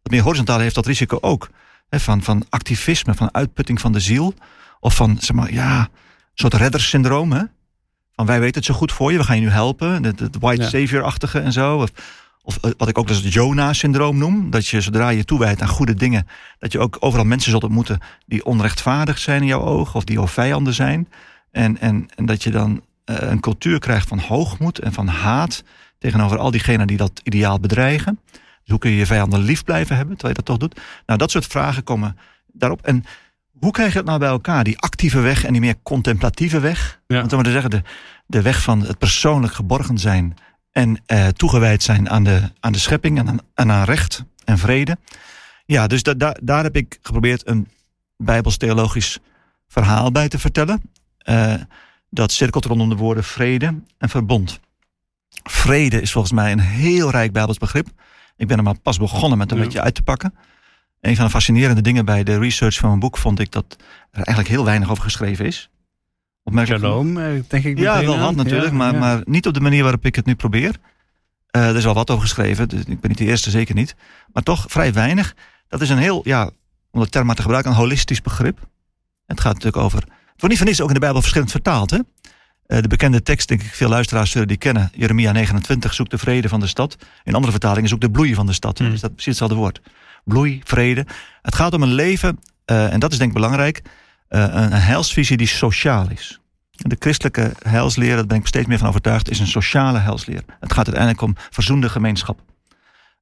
Dat meer horizontale heeft dat risico ook. He, van, van activisme, van uitputting van de ziel. Of van, zeg maar, ja, een soort reddersyndroom. Hè? Van wij weten het zo goed voor je, we gaan je nu helpen. Het, het white ja. savior-achtige en zo. Of, Of eh, wat ik ook het Jona-syndroom noem. Dat je zodra je toewijdt aan goede dingen. dat je ook overal mensen zult ontmoeten. die onrechtvaardig zijn in jouw ogen. of die jouw vijanden zijn. En, en, en dat je dan eh, een cultuur krijgt van hoogmoed en van haat. tegenover al diegenen die dat ideaal bedreigen. Dus hoe kun je je vijanden lief blijven hebben terwijl je dat toch doet? Nou, dat soort vragen komen daarop. En hoe krijg je het nou bij elkaar? Die actieve weg en die meer contemplatieve weg. Ja. Want dan te zeggen, de, de weg van het persoonlijk geborgen zijn en eh, toegewijd zijn aan de, aan de schepping en aan, en aan recht en vrede. Ja, dus da, da, daar heb ik geprobeerd een bijbels-theologisch verhaal bij te vertellen. Eh, dat cirkelt rondom de woorden vrede en verbond. Vrede is volgens mij een heel rijk bijbels begrip. Ik ben er maar pas begonnen met een Ja. beetje uit te pakken. Een van de fascinerende dingen bij de research van mijn boek vond ik dat er eigenlijk heel weinig over geschreven is. Shalom, eh, denk ik. Ja, wel wat natuurlijk, Ja, maar, ja. maar niet op de manier waarop ik het nu probeer. Eh, er is wel wat over geschreven, dus ik ben niet de eerste, zeker niet. Maar toch vrij weinig. Dat is een heel, ja, om de term maar te gebruiken, een holistisch begrip. Het gaat natuurlijk over. Het wordt niet van niets ook in de Bijbel verschillend vertaald. Hè? Eh, de bekende tekst, denk ik, veel luisteraars zullen die kennen. Jeremia 29, zoek de vrede van de stad. In andere vertalingen, zoek de bloei van de stad. Hmm. Dus dat is precies hetzelfde woord. Bloei, vrede. Het gaat om een leven, en dat is denk ik belangrijk, een, een heilsvisie die sociaal is. De christelijke heilsleer, daar ben ik steeds meer van overtuigd, is een sociale heilsleer. Het gaat uiteindelijk om verzoende gemeenschap.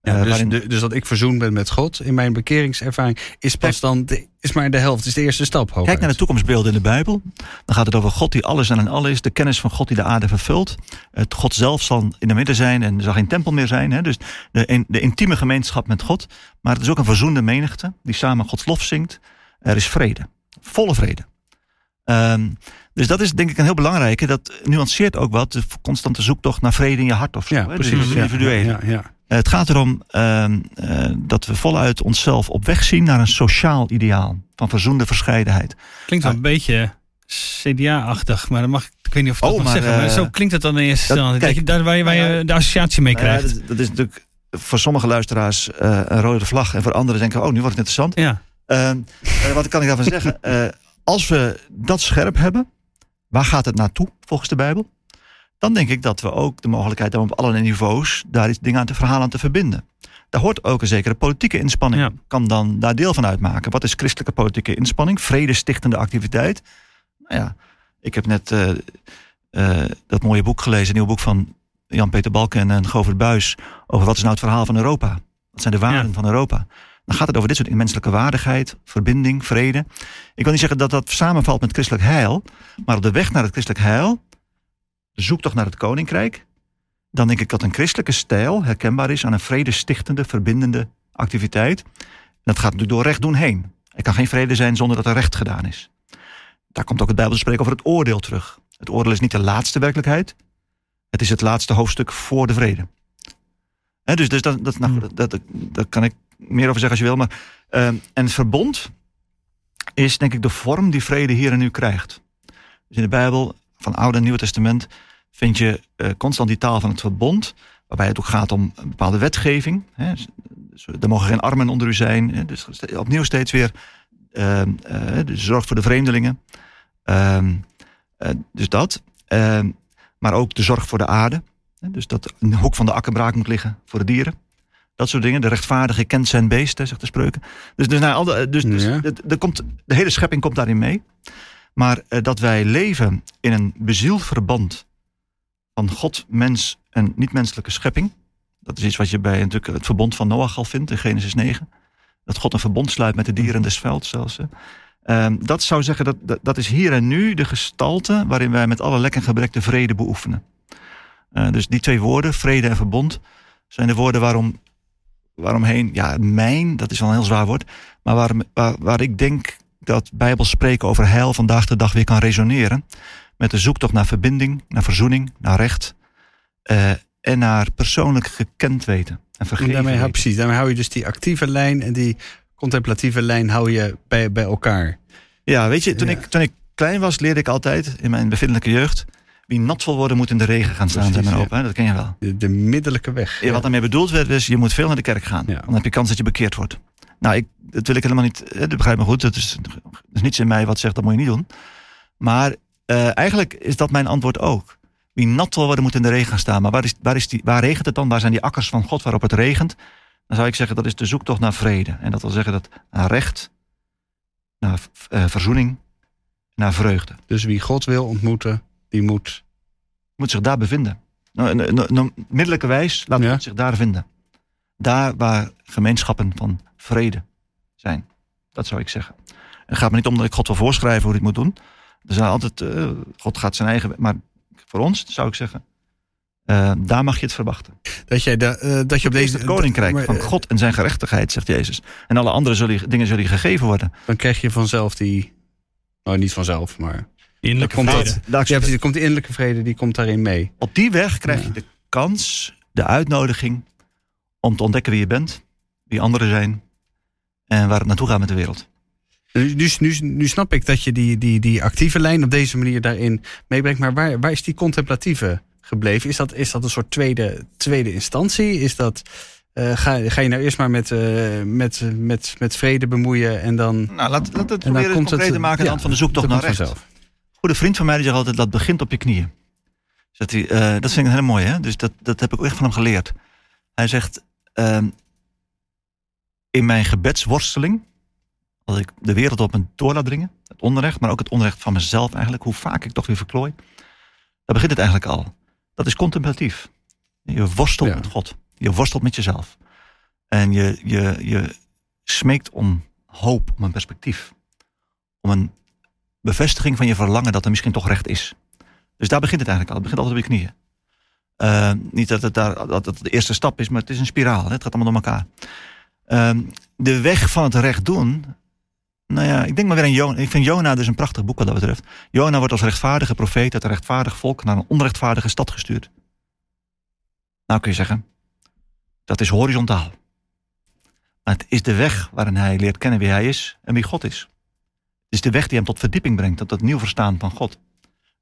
Ja, Eh, dus, waarin- de- dus dat ik verzoend ben met God in mijn bekeringservaring is pas dan de, is maar de helft, is de eerste stap. Kijk naar de toekomstbeelden in de Bijbel. Dan gaat het over God die alles en in alles is. De kennis van God die de aarde vervult. Het God zelf zal in de midden zijn en er zal geen tempel meer zijn. Hè? Dus de, de intieme gemeenschap met God. Maar het is ook een verzoende menigte die samen Gods lof zingt. Er is vrede. Volle vrede. Ehm, dus dat is denk ik een heel belangrijke. Dat nuanceert ook wat. De constante zoektocht naar vrede in je hart of zo. Ja, hè? precies. Dus ja, individuele. Ja, ja. Eh, Het gaat erom ehm, eh, dat we voluit onszelf op weg zien naar een sociaal ideaal. Van verzoende verscheidenheid. Klinkt wel een beetje CDA-achtig, maar dat mag, ik weet niet of ik dat Oh, mag maar, zeggen. Maar eh, zo klinkt het dan in eerste dat- instantie. Dat, kijk, je, daar waar je, waar je ja, de associatie mee ja, krijgt. dat, dat is natuurlijk voor sommige luisteraars eh, een rode vlag. En voor anderen denken, oh, nu wordt het interessant. Ja, wat kan ik daarvan zeggen? Eh, als we dat scherp hebben, waar gaat het naartoe volgens de Bijbel? Dan denk ik dat we ook de mogelijkheid hebben op allerlei niveaus daar iets dingen aan te verhalen aan te verbinden. Daar hoort ook een zekere politieke inspanning. Ja. Kan dan daar deel van uitmaken. Wat is christelijke politieke inspanning? Vredestichtende activiteit. Nou ja, ik heb net eh, eh, dat mooie boek gelezen, een nieuw boek van Jan-Peter Balken en Govert Buis. Over wat is nou het verhaal van Europa? Wat zijn de waarden Ja. van Europa? Dan gaat het over dit soort menselijke waardigheid, verbinding, vrede. Ik wil niet zeggen dat dat samenvalt met christelijk heil. Maar op de weg naar het christelijk heil, zoek toch naar het koninkrijk. Dan denk ik dat een christelijke stijl herkenbaar is aan een vredestichtende, verbindende activiteit. En dat gaat natuurlijk door recht doen heen. Er kan geen vrede zijn zonder dat er recht gedaan is. Daar komt ook het Bijbel spreken over het oordeel terug. Het oordeel is niet de laatste werkelijkheid. Het is het laatste hoofdstuk voor de vrede. Hè, dus dus dat, dat, nou, dat, dat, daar kan ik meer over zeggen als je wil. Maar, ehm, en verbond is denk ik de vorm die vrede hier en nu krijgt. Dus in de Bijbel, van Oude en Nieuwe Testament, vind je eh, constant die taal van het verbond. Waarbij het ook gaat om een bepaalde wetgeving. Hè. Dus er mogen geen armen onder u zijn. hè. Dus opnieuw steeds weer ehm, eh, de zorg voor de vreemdelingen. Ehm, eh, dus dat. Ehm, maar ook de zorg voor de aarde. Dus dat een hoek van de akkerbraak moet liggen voor de dieren. Dat soort dingen. De rechtvaardige kent zijn beest, hè, zegt de spreuken. Dus, dus, nou, al de, dus, dus Ja. het- er komt, de hele schepping komt daarin mee. Maar eh, dat wij leven in een bezield verband van God, mens en niet-menselijke schepping. Dat is iets wat je bij natuurlijk het verbond van Noach al vindt in Genesis 9. Dat God een verbond sluit met de dieren des velds zelfs. Ehm, dat zou zeggen, dat, dat, dat is hier en nu de gestalte waarin wij met alle lek en gebrek de vrede beoefenen. Eh, dus die twee woorden, vrede en verbond, zijn de woorden waarom, waaromheen, ja, mijn, dat is wel een heel zwaar woord, maar waar, waar, waar ik denk dat Bijbels spreken over heil vandaag de dag weer kan resoneren. Met de zoektocht naar verbinding, naar verzoening, naar recht. eh, en naar persoonlijk gekend weten. En En vergeven daarmee hou, weten. precies, daarmee hou je dus die actieve lijn en die contemplatieve lijn hou je bij, bij elkaar. Ja, weet je, toen, Ja. ik, toen ik klein was, leerde ik altijd in mijn bevindelijke jeugd. Wie nat wil worden, moet in de regen gaan staan, Precies, ja. hè, Dat ken je wel. De, de middelijke weg. Ja. Wat daarmee bedoeld werd, is je moet veel naar de kerk gaan. Dan heb je kans dat je bekeerd wordt. Nou, ik, dat wil ik helemaal niet. Dat begrijp me goed. Het is, is niets in mij wat zegt dat moet je niet doen. Maar eh, eigenlijk is dat mijn antwoord ook. Wie nat wil worden, moet in de regen gaan staan. Maar waar, is, waar, is die, waar regent het dan? Waar zijn die akkers van God waarop het regent? Dan zou ik zeggen, dat is de zoektocht naar vrede. En dat wil zeggen dat naar recht, naar eh, verzoening, naar vreugde. Dus wie God wil ontmoeten, die moet... Moet zich daar bevinden. Nou, middelijke wijs laat Ja. Zich daar vinden. Daar waar gemeenschappen van vrede zijn. Dat zou ik zeggen. Het gaat me niet om dat ik God wil voorschrijven hoe hij het moet doen. Er zijn altijd, eh, God gaat zijn eigen... Maar voor ons zou ik zeggen, eh, daar mag je het verwachten. Dat, jij de, eh, dat je op Deze het koninkrijk maar, van God en zijn gerechtigheid, zegt Jezus. En alle andere zullen, dingen zullen je gegeven worden. Dan krijg je vanzelf die... Nou, niet vanzelf, maar... Innerlijke komt vrede. dat- Daar- Ja, precies. Er komt de innerlijke vrede, die komt daarin mee. Op die weg krijg Ja. je de kans, de uitnodiging om te ontdekken wie je bent, wie anderen zijn en waar het naartoe gaat met de wereld. Nu, nu, nu, nu snap ik dat je die, die, die actieve lijn op deze manier daarin meebrengt. Maar waar, waar is die contemplatieve gebleven? Is dat, is dat een soort tweede, tweede instantie? Is dat, eh, ga, ga je nou eerst maar met, eh, met, met, met vrede bemoeien en dan... Nou, laat, laat het en dan proberen komt concreet te maken aan de hand van de zoektocht naar recht. vanzelf. Een goede vriend van mij die zegt altijd, dat begint op je knieën. Zegt hij, eh, dat vind ik heel mooi, hè? Dus dat, dat heb ik ook echt van hem geleerd. Hij zegt, ehm, in mijn gebedsworsteling, als ik de wereld op me door laat dringen, het onrecht, maar ook het onrecht van mezelf eigenlijk, hoe vaak ik toch weer verklooi, daar begint het eigenlijk al. Dat is contemplatief. Je worstelt Ja. met God. Je worstelt met jezelf. En je, je, je smeekt om hoop, om een perspectief. Om een bevestiging van je verlangen dat er misschien toch recht is. Dus daar begint het eigenlijk al. Het begint altijd op je knieën. Eh, niet dat het, daar, dat het de eerste stap is, maar het is een spiraal. Het gaat allemaal door elkaar. Ehm, de weg van het recht doen. Nou ja, ik denk maar weer aan Jona. Ik vind Jona dus een prachtig boek wat dat betreft. Jona wordt als rechtvaardige profeet uit een rechtvaardig volk naar een onrechtvaardige stad gestuurd. Nou kun je zeggen, dat is horizontaal. Het is de weg waarin hij leert kennen wie hij is en wie God is. Is de weg die hem tot verdieping brengt, tot het nieuw verstaan van God.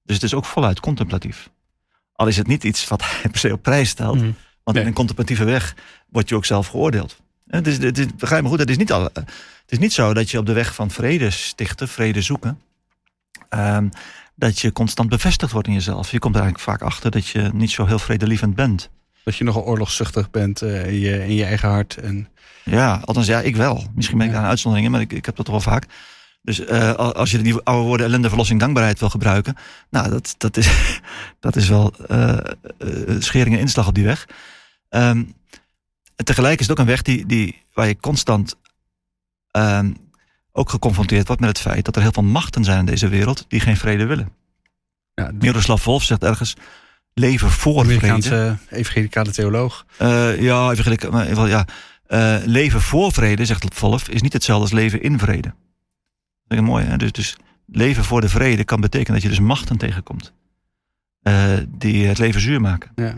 Dus het is ook voluit contemplatief. Al is het niet iets wat hij per se op prijs stelt. Mhm. Want Nee. in een contemplatieve weg word je ook zelf geoordeeld. Het is, het is, begrijp me goed, het is, niet al, het is niet zo dat je op de weg van vrede stichten, vrede zoeken, ehm, dat je constant bevestigd wordt in jezelf. Je komt er eigenlijk vaak achter dat je niet zo heel vredelievend bent. Dat je nogal oorlogszuchtig bent eh, in, je, in je eigen hart. En, Ja, althans ja, ik wel. Misschien ben ik daar een uitzondering in, maar ik, ik heb dat toch wel vaak. Dus eh, al- als je die oude woorden ellende, verlossing, dankbaarheid wil gebruiken. Nou, dat, dat, is, dat is wel eh, schering en inslag op die weg. Ehm, en tegelijk is het ook een weg die, die, waar je constant ehm, ook geconfronteerd wordt met het feit dat er heel veel machten zijn in deze wereld die geen vrede willen. ja, Miroslav Wolf zegt ergens: leven voor vrede. Amerikaanse evangelicale theoloog. Eh, ja, even, ja. Leven voor vrede, zegt Wolf, is niet hetzelfde als leven in vrede. Dat mooi, hè? Dus, dus leven voor de vrede kan betekenen dat je dus machten tegenkomt. eh, die het leven zuur maken. Ja.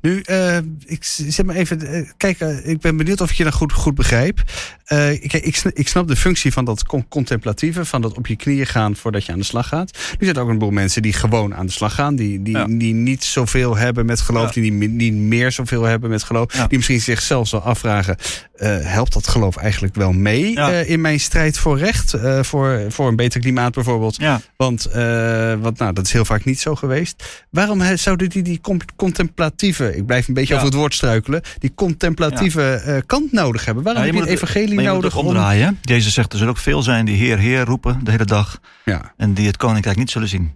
Nu, eh, ik zet maar even. eh, kijk, ik ben benieuwd of ik je dan goed, goed begrijp. Eh, ik, ik, sn- ik snap de functie van dat con- contemplatieve, van dat op je knieën gaan voordat je aan de slag gaat. Nu zijn er ook een boel mensen die gewoon aan de slag gaan, die, die, Ja. die niet zoveel hebben met geloof, Ja. die niet, meer zoveel hebben met geloof, Ja. die misschien zichzelf zo afvragen: eh, helpt dat geloof eigenlijk wel mee eh, in mijn strijd voor recht, voor, voor een beter klimaat bijvoorbeeld? Want, want nou, dat is heel vaak niet zo geweest. Waarom zouden die die contemplatieve, ik blijf een beetje over het woord struikelen, die contemplatieve kant nodig hebben? Waarom heb je het moet je moet nodig om... omdraaien. Jezus zegt er zullen ook veel zijn die Heer, Heer roepen de hele dag. Ja, En die het koninkrijk niet zullen zien.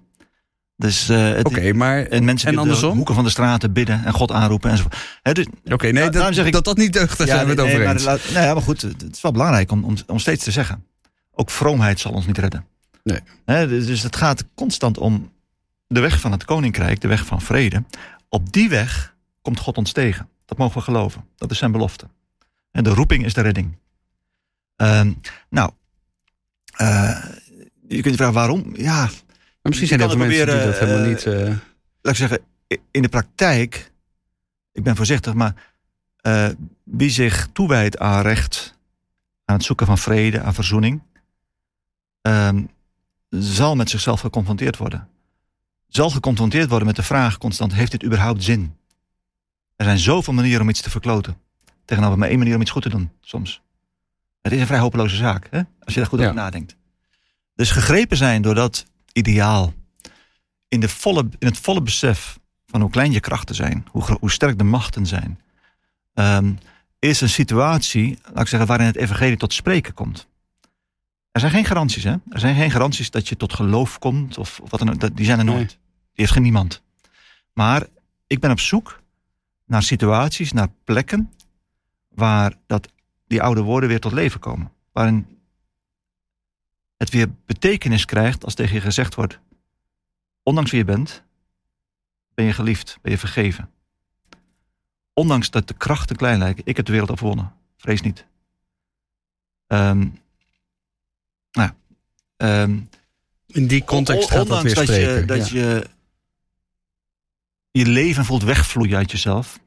Dus, eh, oké, maar... En mensen en de hoeken van de straten bidden en God aanroepen enzovoort. Dus, Oké, nee, Ja, dat, daarom zeg ik- dat dat niet deugt, daar zijn we het nee, over eens. laat- nou ja, maar goed, het is wel belangrijk om, om, om steeds te zeggen. Ook vroomheid zal ons niet redden. Nee. Dus dus het gaat constant om de weg van het koninkrijk, de weg van vrede. Op die weg komt God ons tegen. Dat mogen we geloven. Dat is zijn belofte. En de roeping is de redding. Ehm, nou, eh, je kunt je vragen waarom? Ja, Maar misschien zijn er mensen die dat helemaal proberen, niet... eh, laat ik zeggen, in de praktijk, ik ben voorzichtig, maar eh, wie zich toewijdt aan recht, aan het zoeken van vrede, aan verzoening, ehm, zal met zichzelf geconfronteerd worden. Zal geconfronteerd worden met de vraag constant, heeft dit überhaupt zin? Er zijn zoveel manieren om iets te verkloten. Tegenover maar één manier om iets goed te doen, soms. Het is een vrij hopeloze zaak, hè? als je daar goed Ja. over nadenkt. Dus gegrepen zijn door dat ideaal, in, de volle, in het volle besef van hoe klein je krachten zijn, hoe, hoe sterk de machten zijn, ehm, is een situatie, laat ik zeggen, waarin het evangelie tot spreken komt. Er zijn geen garanties, hè? Er zijn geen garanties dat je tot geloof komt of, of wat dan Die zijn er nooit. Nee. Die heeft geen niemand. Maar ik ben op zoek naar situaties, naar plekken waar dat, die oude woorden weer tot leven komen. Waarin het weer betekenis krijgt als tegen je gezegd wordt: ondanks wie je bent, ben je geliefd, ben je vergeven. Ondanks dat de krachten klein lijken, ik heb de wereld overwonnen. Vrees niet. Ehm, nou, ehm, In die context gaat dat ondanks weer dat. Je, dat ja. je je leven voelt wegvloeien uit jezelf.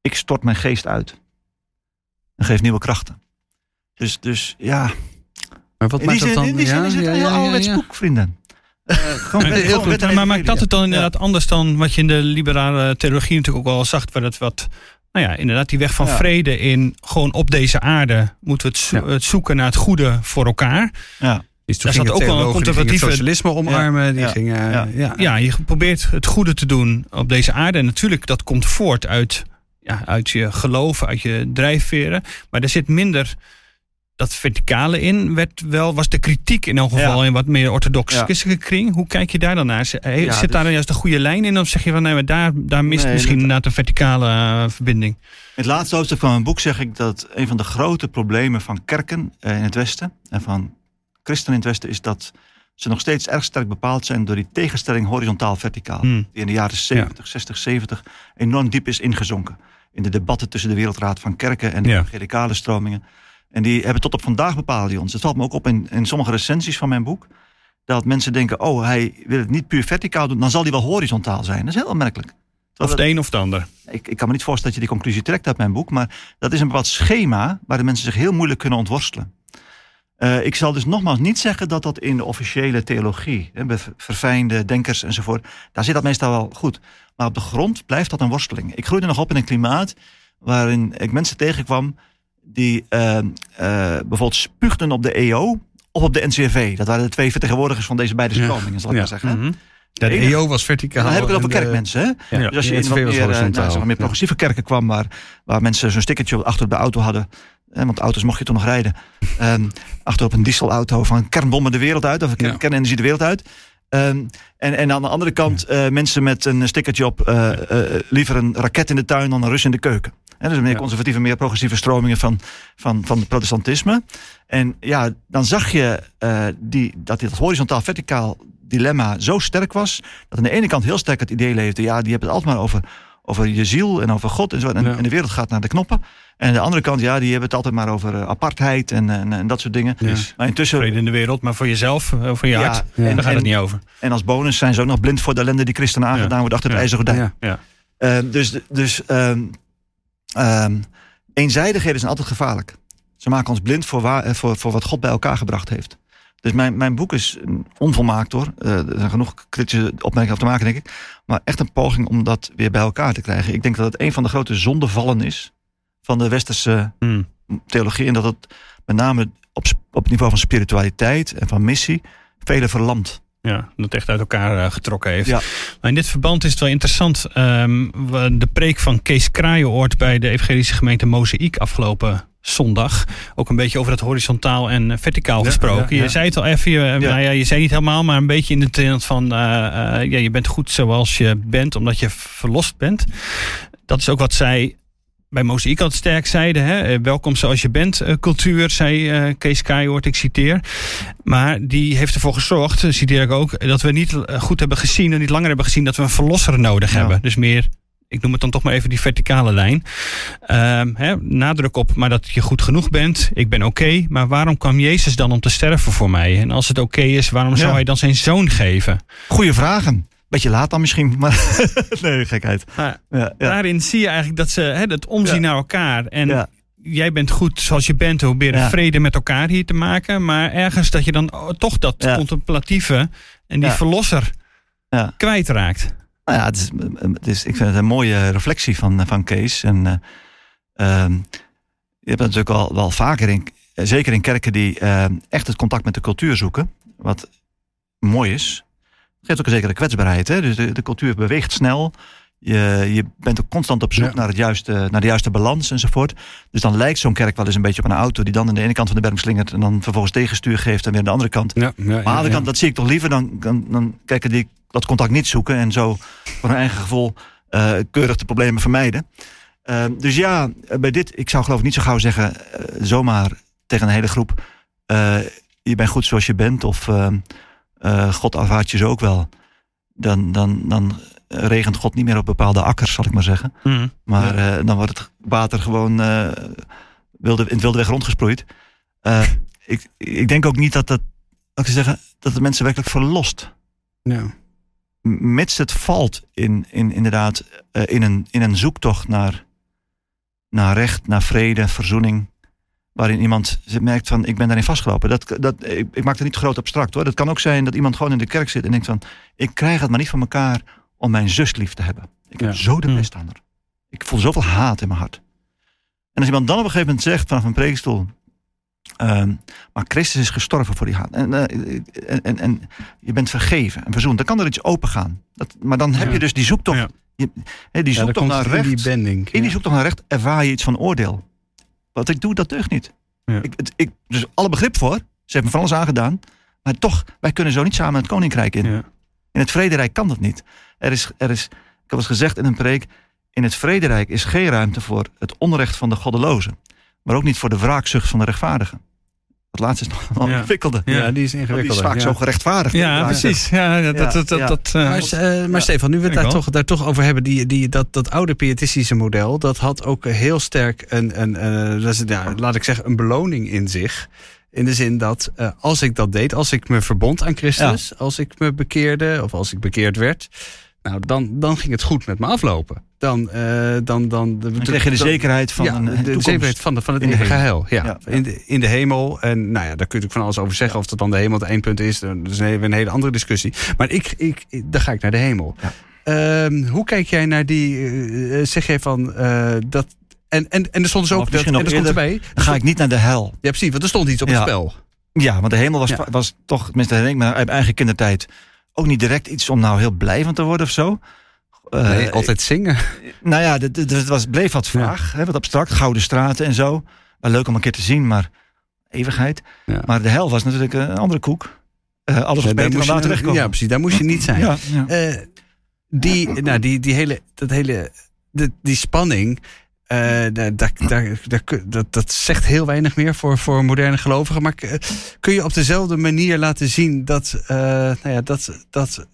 Ik stort mijn geest uit. En geef nieuwe krachten. Dus, dus ja. Maar wat In die maakt dat dan? in die zin ja, is het ja, een heel ja, ouderwets ja. boek, vrienden. Eh, gewoon Maar, wet en maar maakt dat het dan Ja. inderdaad anders dan wat je in de liberale theologie natuurlijk ook wel zag, waar het wat, nou ja, inderdaad die weg van Ja. vrede in, gewoon op deze aarde moeten we het, zo- Ja. het zoeken naar het goede voor elkaar. Ja. Dus toen Daar ging zat ook wel een die gingen conservatieve- socialisme omarmen. Die Ja. gingen, Ja. ja. Ja, je probeert het goede te doen op deze aarde. En natuurlijk, dat komt voort uit, ja, uit je geloof, uit je drijfveren. Maar er zit minder dat verticale in. Werd wel, was de kritiek in elk geval Ja. in wat meer orthodox Ja. christelijke kring. Hoe kijk je daar dan naar? Zit Ja, zit daar dan juist de goede lijn in? Of zeg je van nee, maar daar, daar mist Nee, misschien inderdaad een verticale eh, verbinding? In het laatste hoofdstuk van mijn boek zeg ik dat een van de grote problemen van kerken eh, in het Westen en van christenen in het Westen is dat ze nog steeds erg sterk bepaald zijn door die tegenstelling horizontaal-verticaal. Hmm. Die in de jaren 70, 60, 70 enorm diep is ingezonken. In de debatten tussen de Wereldraad van Kerken en de Ja. evangelicale stromingen. En die hebben tot op vandaag bepalen die ons. Het valt me ook op in, in sommige recensies van mijn boek. Dat mensen denken, oh hij wil het niet puur verticaal doen. Dan zal hij wel horizontaal zijn. Dat is heel opmerkelijk. Of het een of het ander. ik, ik kan me niet voorstellen dat je die conclusie trekt uit mijn boek, maar dat is een bepaald schema waar de mensen zich heel moeilijk kunnen ontworstelen. Eh, ik zal dus nogmaals niet zeggen dat dat in de officiële theologie, hè, bij verfijnde denkers enzovoort, daar zit dat meestal wel goed. Maar op de grond blijft dat een worsteling. Ik groeide nog op in een klimaat waarin ik mensen tegenkwam die eh, eh, bijvoorbeeld spuugden op de EO of op de NCRV. Dat waren de twee vertegenwoordigers van deze beide Ja. stromingen, zal ik Ja. maar zeggen. Ja, de EO was verticaal. dan heb ik het over kerkmensen. Hè? Ja. Dus als je in wat was meer, nou, meer progressieve kerken kwam, waar, waar mensen zo'n stickertje achter de auto hadden. Want auto's mocht je toen nog rijden. Ehm, achter op een dieselauto van kernbommen de wereld uit, of kernenergie de wereld uit. Ehm, en, en aan de andere kant eh, mensen met een stickertje op eh, eh, liever een raket in de tuin dan een Rus in de keuken. Hè, dus meer Ja. conservatieve, meer progressieve stromingen van, van, van het protestantisme. En ja, dan zag je die, dat dit horizontaal-verticaal dilemma zo sterk was. Dat aan de ene kant heel sterk het idee leefde. Ja, die hebben het altijd maar over, over je ziel en over God en zo. En, Ja. en de wereld gaat naar de knoppen. En aan de andere kant, ja, die hebben het altijd maar over eh, apartheid en, en, en dat soort dingen. Ja. Maar intussen, Vrede in de wereld, maar voor jezelf, eh, voor je Ja, hart, daar gaat het niet over. en als bonus zijn ze ook nog blind voor de ellende die christenen aangedaan wordt achter het ijzeren gordijn. Ja. Eh, dus dus ehm, ehm, eenzijdigheden zijn altijd gevaarlijk. Ze maken ons blind voor, waar, voor, voor wat God bij elkaar gebracht heeft. Dus mijn, mijn boek is onvolmaakt hoor. Eh, er zijn genoeg kritische opmerkingen over te maken, denk ik. Maar echt een poging om dat weer bij elkaar te krijgen. Ik denk dat het een van de grote zondevallen is van de westerse Hmm. theologie. En dat het met name op, op het niveau van spiritualiteit en van missie velen verlamt. Ja, dat echt uit elkaar eh, getrokken heeft. Ja. Maar in dit verband is het wel interessant. ehm, de preek van Kees Kraaienoord bij de Evangelische gemeente Mozaïek afgelopen zondag. Ook een beetje over het horizontaal en eh, verticaal Ja, gesproken. ja. Je zei het al even, je, nou ja, je zei niet helemaal, maar een beetje in de trend van eh, eh, ja, je bent goed zoals je bent, omdat je verlost bent. Dat is ook wat zij bij Mozaïek altijd sterk zeiden. Hè? eh, Welkom zoals je bent, eh, cultuur, zei eh, Kees Kraaienoord, ik citeer. Maar die heeft ervoor gezorgd, eh, citeer ik ook, dat we niet eh, goed hebben gezien en niet langer hebben gezien dat we een verlosser nodig Ja. hebben. Dus meer, ik noem het dan toch maar even die verticale lijn. Ehm, hè, nadruk op, maar dat je goed genoeg bent. Ik ben oké, maar waarom kwam Jezus dan om te sterven voor mij? En als het oké is, waarom zou Ja. hij dan zijn zoon geven? Goeie vragen. Beetje laat dan misschien, maar nee, gekheid. Maar Ja, ja. daarin zie je eigenlijk dat ze hè, het omzien naar elkaar. En jij bent goed zoals je bent, we proberen Ja. vrede met elkaar hier te maken. Maar ergens dat je dan oh, toch dat Ja. contemplatieve en die Ja. verlosser Ja. Nou ja, het is, het is, ik vind het een mooie reflectie van, van Kees. En, eh, ehm, je hebt het natuurlijk al wel vaker, in, zeker in kerken die eh, echt het contact met de cultuur zoeken. Wat mooi is. geeft ook een zekere kwetsbaarheid. Hè? Dus de, de cultuur beweegt snel. Je, je bent ook constant op zoek Ja. naar, het juiste, naar de juiste balans enzovoort. Dus dan lijkt zo'n kerk wel eens een beetje op een auto die dan aan de ene kant van de berm slingert en dan vervolgens tegenstuur geeft en weer aan de andere kant. Ja, ja, Maar aan de andere kant, dat zie ik toch liever dan, dan, dan kijken die dat contact niet zoeken en zo voor hun eigen gevoel eh, keurig de problemen vermijden. Eh, dus ja, bij dit, ik zou geloof ik niet zo gauw zeggen, eh, zomaar tegen een hele groep, eh, je bent goed zoals je bent of eh, eh, God aanvaardt je zo ook wel. Dan, dan, dan regent God niet meer op bepaalde akkers, zal ik maar zeggen. Mhm. Maar eh, dan wordt het water gewoon eh, wilde, in het wilde weg rondgesproeid. Eh, ik, ik denk ook niet dat dat, laat ik zeggen, dat het mensen werkelijk verlost. ja. Mits het valt in, in inderdaad eh, in, een, in een zoektocht naar, naar recht, naar vrede, verzoening. Waarin iemand merkt van ik ben daarin vastgelopen. Dat, dat, ik, ik maak het niet groot abstract hoor. Dat kan ook zijn dat iemand gewoon in de kerk zit en denkt van ik krijg het maar niet van elkaar om mijn zus lief te hebben. Ik heb Ja. zo de pest aan haar. Ik voel zoveel haat in mijn hart. En als iemand dan op een gegeven moment zegt vanaf een preekstoel. Ehm, maar Christus is gestorven voor die haat. En, eh, en, en, en je bent vergeven en verzoend. Dan kan er iets open gaan. Dat, maar dan heb Ja. je dus die zoektocht. Ja. Je, hè, die Ja, dan zoektocht komt naar het in recht. die bending. In die zoektocht naar recht ervaar je iets van oordeel. Wat ik doe, dat deugt niet. Ja. Ik, het, ik, dus alle begrip voor. Ze heeft me van alles aangedaan. Maar toch, wij kunnen zo niet samen het koninkrijk in. Ja. In het vrederijk kan dat niet. Er is, er is, ik heb eens gezegd in een preek. In het vrederijk is geen ruimte voor het onrecht van de goddelozen. Maar ook niet voor de wraakzucht van de rechtvaardigen. Dat laatste is nog wel Ja. ingewikkelde. Ja. Ja, die is Want die ingewikkeld. is vaak zo gerechtvaardigd. Ja, precies. Ja, dat, dat, dat, eh, Maar, eh, maar Stefan, nu we het daar wel. toch, daar toch over hebben, die, die, dat, dat oude pietistische model, dat had ook heel sterk een, een, eh, dat is, ja, laat ik zeggen, een beloning in zich. In de zin dat eh, als ik dat deed, als ik me verbond aan Christus, als ik me bekeerde of als ik bekeerd werd, nou, dan, dan ging het goed met me aflopen. Dan, eh, dan, dan, krijg je de zekerheid van ja, een, een de zekerheid van, de, van het in de eeuwige hemel. heil. Ja, Ja, ja. In, de, in de hemel. En nou ja, daar kun je natuurlijk van alles over zeggen. Of dat dan de hemel het eindpunt is. Dat is een een hele andere discussie. Maar ik, ik, dan ga ik naar de hemel. Ehm, hoe kijk jij naar die... eh, eh, zeg jij van dat... En, en, en er stond dus ook... Dat, en er stond erbij... Dan ga ik niet naar de hel. Ja, precies. Want er stond iets op het spel. Ja, want de hemel was, was toch, tenminste ik mijn eigen kindertijd, ook niet direct iets om nou heel blij van te worden of zo. Eh, nee, altijd zingen. Nou ja, het- was, bleef wat vaag, hè, wat abstract, gouden straten en zo. Wel leuk om een keer te zien, maar eeuwigheid. Ja. Maar de hel was natuurlijk een andere koek. Eh, alles was Ja, beter dan later wegkomen. Ja, precies. Daar moest je niet zijn. Eh, die, nou, die, die hele, dat hele, de, die spanning, eh, daar, daar kun- dat, dat zegt heel weinig meer voor, voor moderne gelovigen. Maar k- kun je op dezelfde manier laten zien dat, eh, nou ja, dat, dat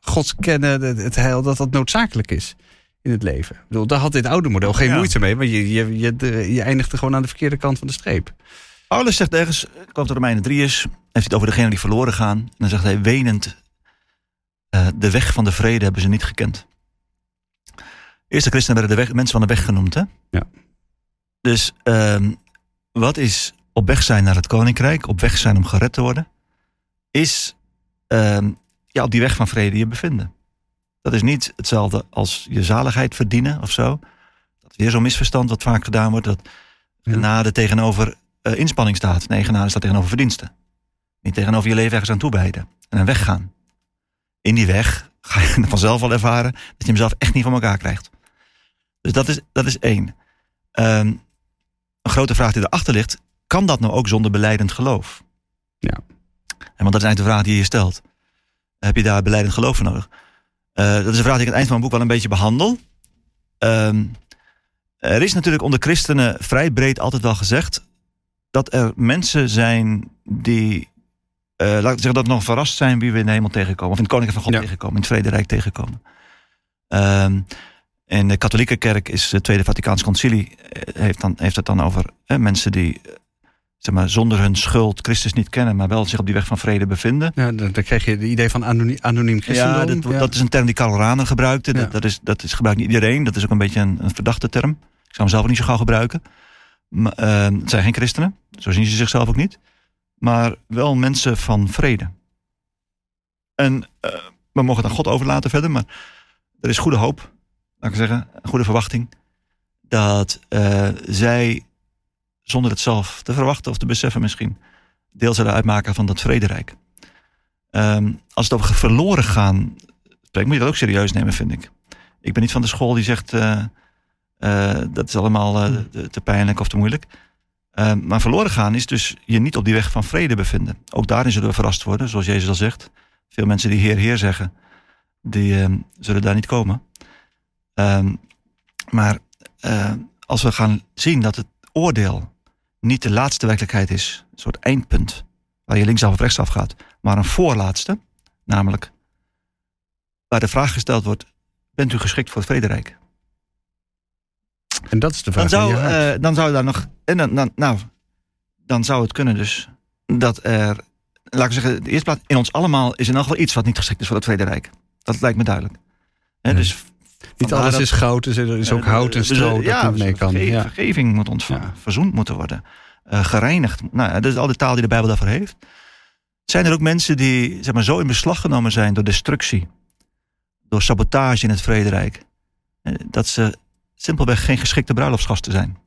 God kennen, het, heil, dat dat noodzakelijk is in het leven? Ik bedoel, daar had dit oude model geen Ja. moeite mee, want je, je, je, de- je eindigde gewoon aan de verkeerde kant van de streep. Paulus zegt ergens, geloof dat Romeinen 3 is, heeft het over degenen die verloren gaan. En dan zegt hij, wenend, eh, de weg van de vrede hebben ze niet gekend. Eerste christenen werden de weg, mensen van de weg genoemd. Hè? Ja. Dus ehm, wat is op weg zijn naar het koninkrijk, op weg zijn om gered te worden, is ehm, ja, op die weg van vrede je bevinden. Dat is niet hetzelfde als je zaligheid verdienen of zo. Dat is weer zo'n misverstand wat vaak gedaan wordt. Dat Ja. genade tegenover eh, inspanning staat. Nee, genade staat tegenover verdiensten. Niet tegenover je leven ergens aan toebeiden. En een weg gaan. In die weg ga je vanzelf al ervaren dat je hem zelf echt niet van elkaar krijgt. Dus dat is, dat is één. Ehm, een grote vraag die erachter ligt. Kan dat nou ook zonder beleidend geloof? Ja. En want dat is eigenlijk de vraag die je stelt. Heb je daar beleidend geloof voor nodig? Eh, dat is een vraag die ik aan het eind van mijn boek wel een beetje behandel. Ehm, er is natuurlijk onder christenen vrij breed altijd wel gezegd dat er mensen zijn die, eh, laat ik zeggen, dat nog verrast zijn wie we in de hemel tegenkomen. Of in het Koninkrijk van God Ja. tegenkomen, in het Vrederijk tegenkomen. Ehm, in de katholieke kerk is het Tweede Vaticaans Concilie, eh, heeft, dan, heeft het dan over hè, mensen die eh, zeg maar, zonder hun schuld Christus niet kennen, maar wel zich op die weg van vrede bevinden. Ja, dan, dan krijg je het idee van anoniem, anoniem christendom. Ja, dat, dat is een term die Karl Rahner gebruikte. Dat, Ja. dat, is, dat is gebruikt niet iedereen. Dat is ook een beetje een, een verdachte term. Ik zou hem zelf ook niet zo gauw gebruiken. Maar, eh, het zijn geen christenen. Zo zien ze zichzelf ook niet. Maar wel mensen van vrede. En we mogen het aan God overlaten verder. Maar er is goede hoop. Laat ik zeggen. Een goede verwachting. Dat eh, zij, zonder het zelf te verwachten of te beseffen misschien... deel zullen uitmaken van dat vrederijk. Ehm, als het over verloren gaan spreekt, moet je dat ook serieus nemen, vind ik. Ik ben niet van de school die zegt eh, eh, dat is allemaal te, te pijnlijk of te moeilijk. Ehm, maar verloren gaan is dus je niet op die weg van vrede bevinden. Ook daarin zullen we verrast worden, zoals Jezus al zegt. Veel mensen die Heer, Heer zeggen, die ehm, zullen daar niet komen. Ehm, maar eh, als we gaan zien dat het oordeel niet de laatste werkelijkheid is, een soort eindpunt, waar je linksaf of rechtsaf gaat, maar een voorlaatste, namelijk waar de vraag gesteld wordt: bent u geschikt voor het vrederijk? En dat is de vraag. Dan zou, eh, dan zou daar nog. En dan, dan, nou, dan zou het kunnen dus dat er. Laat ik zeggen, in de eerste plaats, in ons allemaal is in elk geval iets wat niet geschikt is voor het Tweede Rijk. Dat lijkt me duidelijk. Dus niet alles dat- is goud, dus er is ook eh, hout en dus, eh, stro dat niet mee kan. verge- Ja. Vergeving moet ontvangen, Ja. verzoend moeten worden, eh, gereinigd. Nou, ja, dat is al de taal die de Bijbel daarvoor heeft. Zijn er ook mensen die zeg maar, zo in beslag genomen zijn door destructie, door sabotage in het vrederijk, dat ze simpelweg geen geschikte bruiloftsgasten zijn?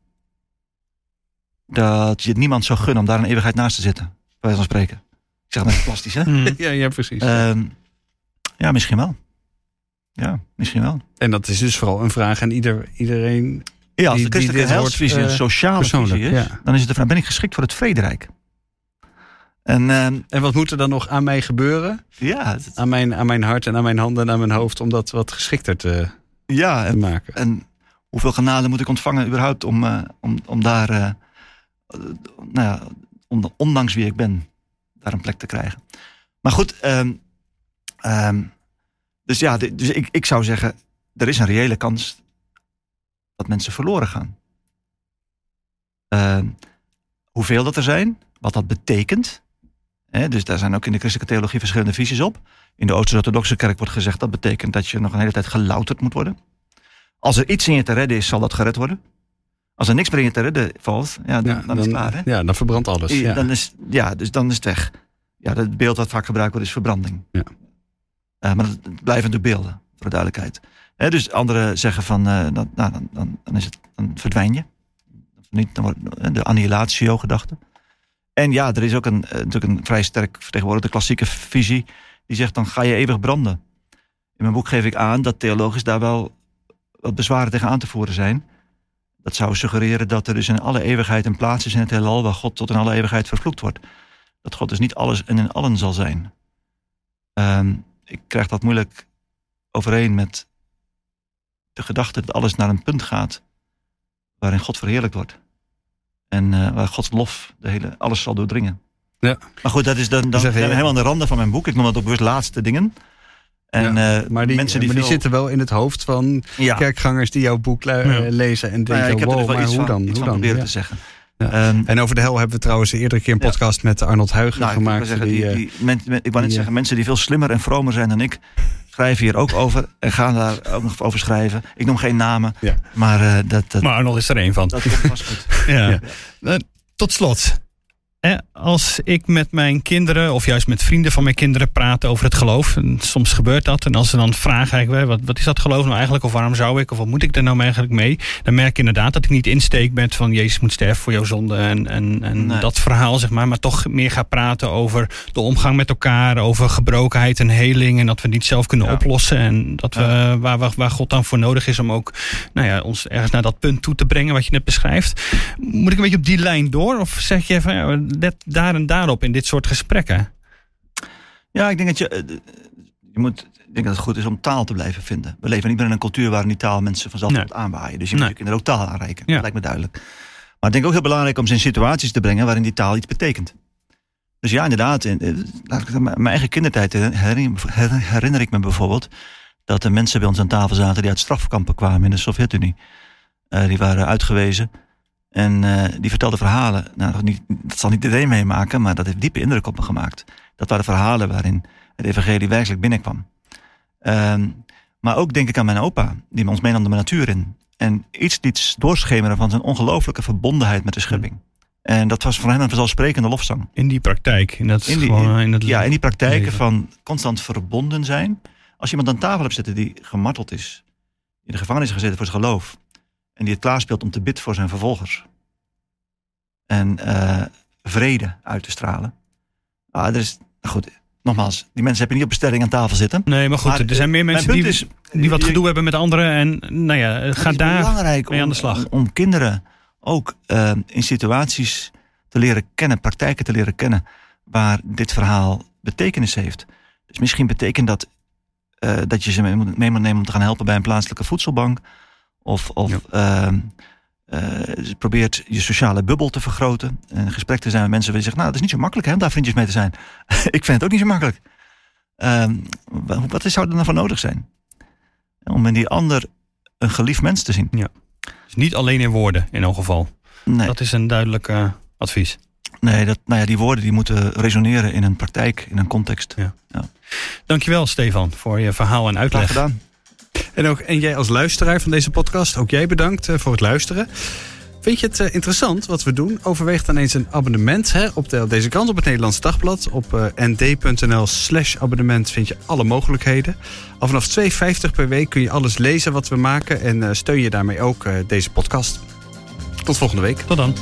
Dat je het niemand zou gunnen om daar een eeuwigheid naast te zitten, bij wijze van spreken. Ik zeg dat plastisch, hè? Hmm. Ja, ja, precies. Ehm, ja, misschien wel. Ja, misschien wel. en dat is dus vooral een vraag aan ieder, iedereen. Ja, als de christelijke die dit heilsvisie een eh, sociale persoonlijk, visie is, ja. dan is het de vraag, ben ik geschikt voor het vrederijk? En ehm, En wat moet er dan nog aan mij gebeuren? ja, het- Aan mijn, aan mijn hart en aan mijn handen en aan mijn hoofd om dat wat geschikter te, ja te en, maken? en hoeveel genade moet ik ontvangen überhaupt om, eh, om, om daar, eh, nou ja, on- ondanks wie ik ben, daar een plek te krijgen. Maar goed, ehm, dus ja, dus ik, ik zou zeggen, er is een reële kans dat mensen verloren gaan. Ehm, hoeveel dat er zijn, wat dat betekent. Hè, dus daar zijn ook in de christelijke theologie verschillende visies op. In de Oost-Orthodoxe kerk wordt gezegd dat betekent dat je nog een hele tijd gelouterd moet worden. Als er iets in je te redden is, zal dat gered worden. Als er niks meer in je te redden valt, ja, dan, Ja, dan is het klaar. Hè? ja, dan verbrandt alles. Ja. Dan is, ja, dus dan is het weg. Ja, het beeld wat vaak gebruikt wordt is verbranding. Ja. Eh, maar het blijven natuurlijk beelden, voor de duidelijkheid. Hè, dus anderen zeggen van, eh, dan, nou, dan, dan, is het, dan verdwijn je. Niet, dan wordt de annihilatio-gedachte. En ja, er is ook een, eh, natuurlijk een vrij sterk vertegenwoordigde klassieke visie. Die zegt, dan ga je eeuwig branden. In mijn boek geef ik aan dat theologisch daar wel wat bezwaren tegen aan te voeren zijn. Dat zou suggereren dat er dus in alle eeuwigheid een plaats is in het heelal waar God tot in alle eeuwigheid vervloekt wordt. Dat God dus niet alles en in allen zal zijn. Ehm, ik krijg dat moeilijk overeen met de gedachte dat alles naar een punt gaat waarin God verheerlijkt wordt. En eh, waar Gods lof de hele, alles zal doordringen. Ja. Maar goed, dat is dan, dan zijn we helemaal aan de randen van mijn boek. Ik noem dat ook bewust laatste dingen. En Ja, eh, maar die, mensen die, maar die zitten wel in het hoofd van ja. kerkgangers die jouw boek lezen en Nou ja, denken: ik heb er dus wel iets hoe van, dan? iets Hoe van dan? proberen te zeggen. Ja. Ehm, En over de hel hebben we trouwens eerdere keer een Ja. podcast met Arnold Huigen Nou, ik gemaakt. zeggen, die, die, eh, die, men- men- ik wou net zeggen, mensen die veel slimmer en vromer zijn dan ik, schrijven hier ook over en gaan daar ook nog over schrijven. Ik noem geen namen, maar eh, dat, dat, Maar Arnold is er één van. dat vast goed. Ja. Eh, tot slot. Eh, als ik met mijn kinderen of juist met vrienden van mijn kinderen praat over het geloof, en soms gebeurt dat, en als ze dan vragen, eigenlijk, wat, wat is dat geloof nou eigenlijk, of waarom zou ik, of wat moet ik er nou eigenlijk mee, dan merk ik inderdaad dat ik niet insteek met van Jezus moet sterven voor jouw zonde en, en, en Nee. dat verhaal, zeg maar, maar toch meer ga praten over de omgang met elkaar, over gebrokenheid en heling, en dat we niet zelf kunnen Ja. oplossen, en dat we, waar, waar, waar God dan voor nodig is om ook nou ja, ons ergens naar dat punt toe te brengen wat je net beschrijft. Moet ik een beetje op die lijn door? Of zeg je van ja, let daar en daarop in dit soort gesprekken? Ja, ik denk dat je, eh, je moet, ik denk dat het goed is om taal te blijven vinden. We leven niet meer in een cultuur waar die taal mensen vanzelf Nee. aanwaaien. Dus je Nee. moet je kinderen ook taal aanreiken. Ja. Dat lijkt me duidelijk. Maar ik denk ook heel belangrijk om ze in situaties te brengen waarin die taal iets betekent. Dus ja, inderdaad. In, eh, laat ik het- mijn eigen kindertijd herinner, herinner ik me bijvoorbeeld dat er mensen bij ons aan tafel zaten die uit strafkampen kwamen in de Sovjet-Unie. Eh, die waren uitgewezen. En eh, die vertelden verhalen. Nou, niet, dat zal niet iedereen meemaken, maar dat heeft diepe indruk op me gemaakt. Dat waren verhalen waarin het evangelie werkelijk binnenkwam. Ehm, maar ook denk ik aan mijn opa, die ons meenam de natuur in. En iets liet doorschemeren van zijn ongelooflijke verbondenheid met de schepping. En dat was voor hem een vanzelfsprekende lofzang. In die praktijk. In, dat In die- gewoon, in het Ja, in die praktijken leven. van constant verbonden zijn. Als je iemand aan tafel hebt zitten die gemarteld is, in de gevangenis is gezeten voor zijn geloof, en die het klaarspeelt om te bidden voor zijn vervolgers. En eh, vrede uit te stralen. Ah, er is, goed, nogmaals, die mensen hebben niet op bestelling aan tafel zitten. Nee, maar goed, Maar, er zijn meer mensen die, is, die wat je- gedoe hebben met anderen. En nou ja, Het ga is daar belangrijk mee aan de slag. Om, om kinderen ook eh, in situaties te leren kennen, praktijken te leren kennen, waar dit verhaal betekenis heeft. Dus misschien betekent dat eh, dat je ze mee moet, mee moet nemen om te gaan helpen bij een plaatselijke voedselbank. Of, of Ja. ehm, eh, probeert je sociale bubbel te vergroten. En gesprek te zijn met mensen die zeggen, nou, dat is niet zo makkelijk hè, om daar vriendjes mee te zijn. Ik vind het ook niet zo makkelijk. Ehm, wa- wat zou er dan voor nodig zijn? Om in die ander een geliefd mens te zien. Dus niet alleen in woorden, in elk geval. Nee, Dat is een duidelijk advies. nee dat, nou ja, die woorden die moeten resoneren in een praktijk, in een context. Dankjewel, Stefan, voor je verhaal en Graag uitleg. gedaan. En, ook, en jij als luisteraar van deze podcast, ook jij bedankt eh, voor het luisteren. Vind je het eh, interessant wat we doen? Overweeg dan eens een abonnement hè, op de, deze kant op het Nederlands Dagblad. Op eh, nd.nl slash abonnement vind je alle mogelijkheden. Al vanaf 2,50 per week kun je alles lezen wat we maken. En steun je daarmee ook deze podcast. Tot volgende week. Tot dan.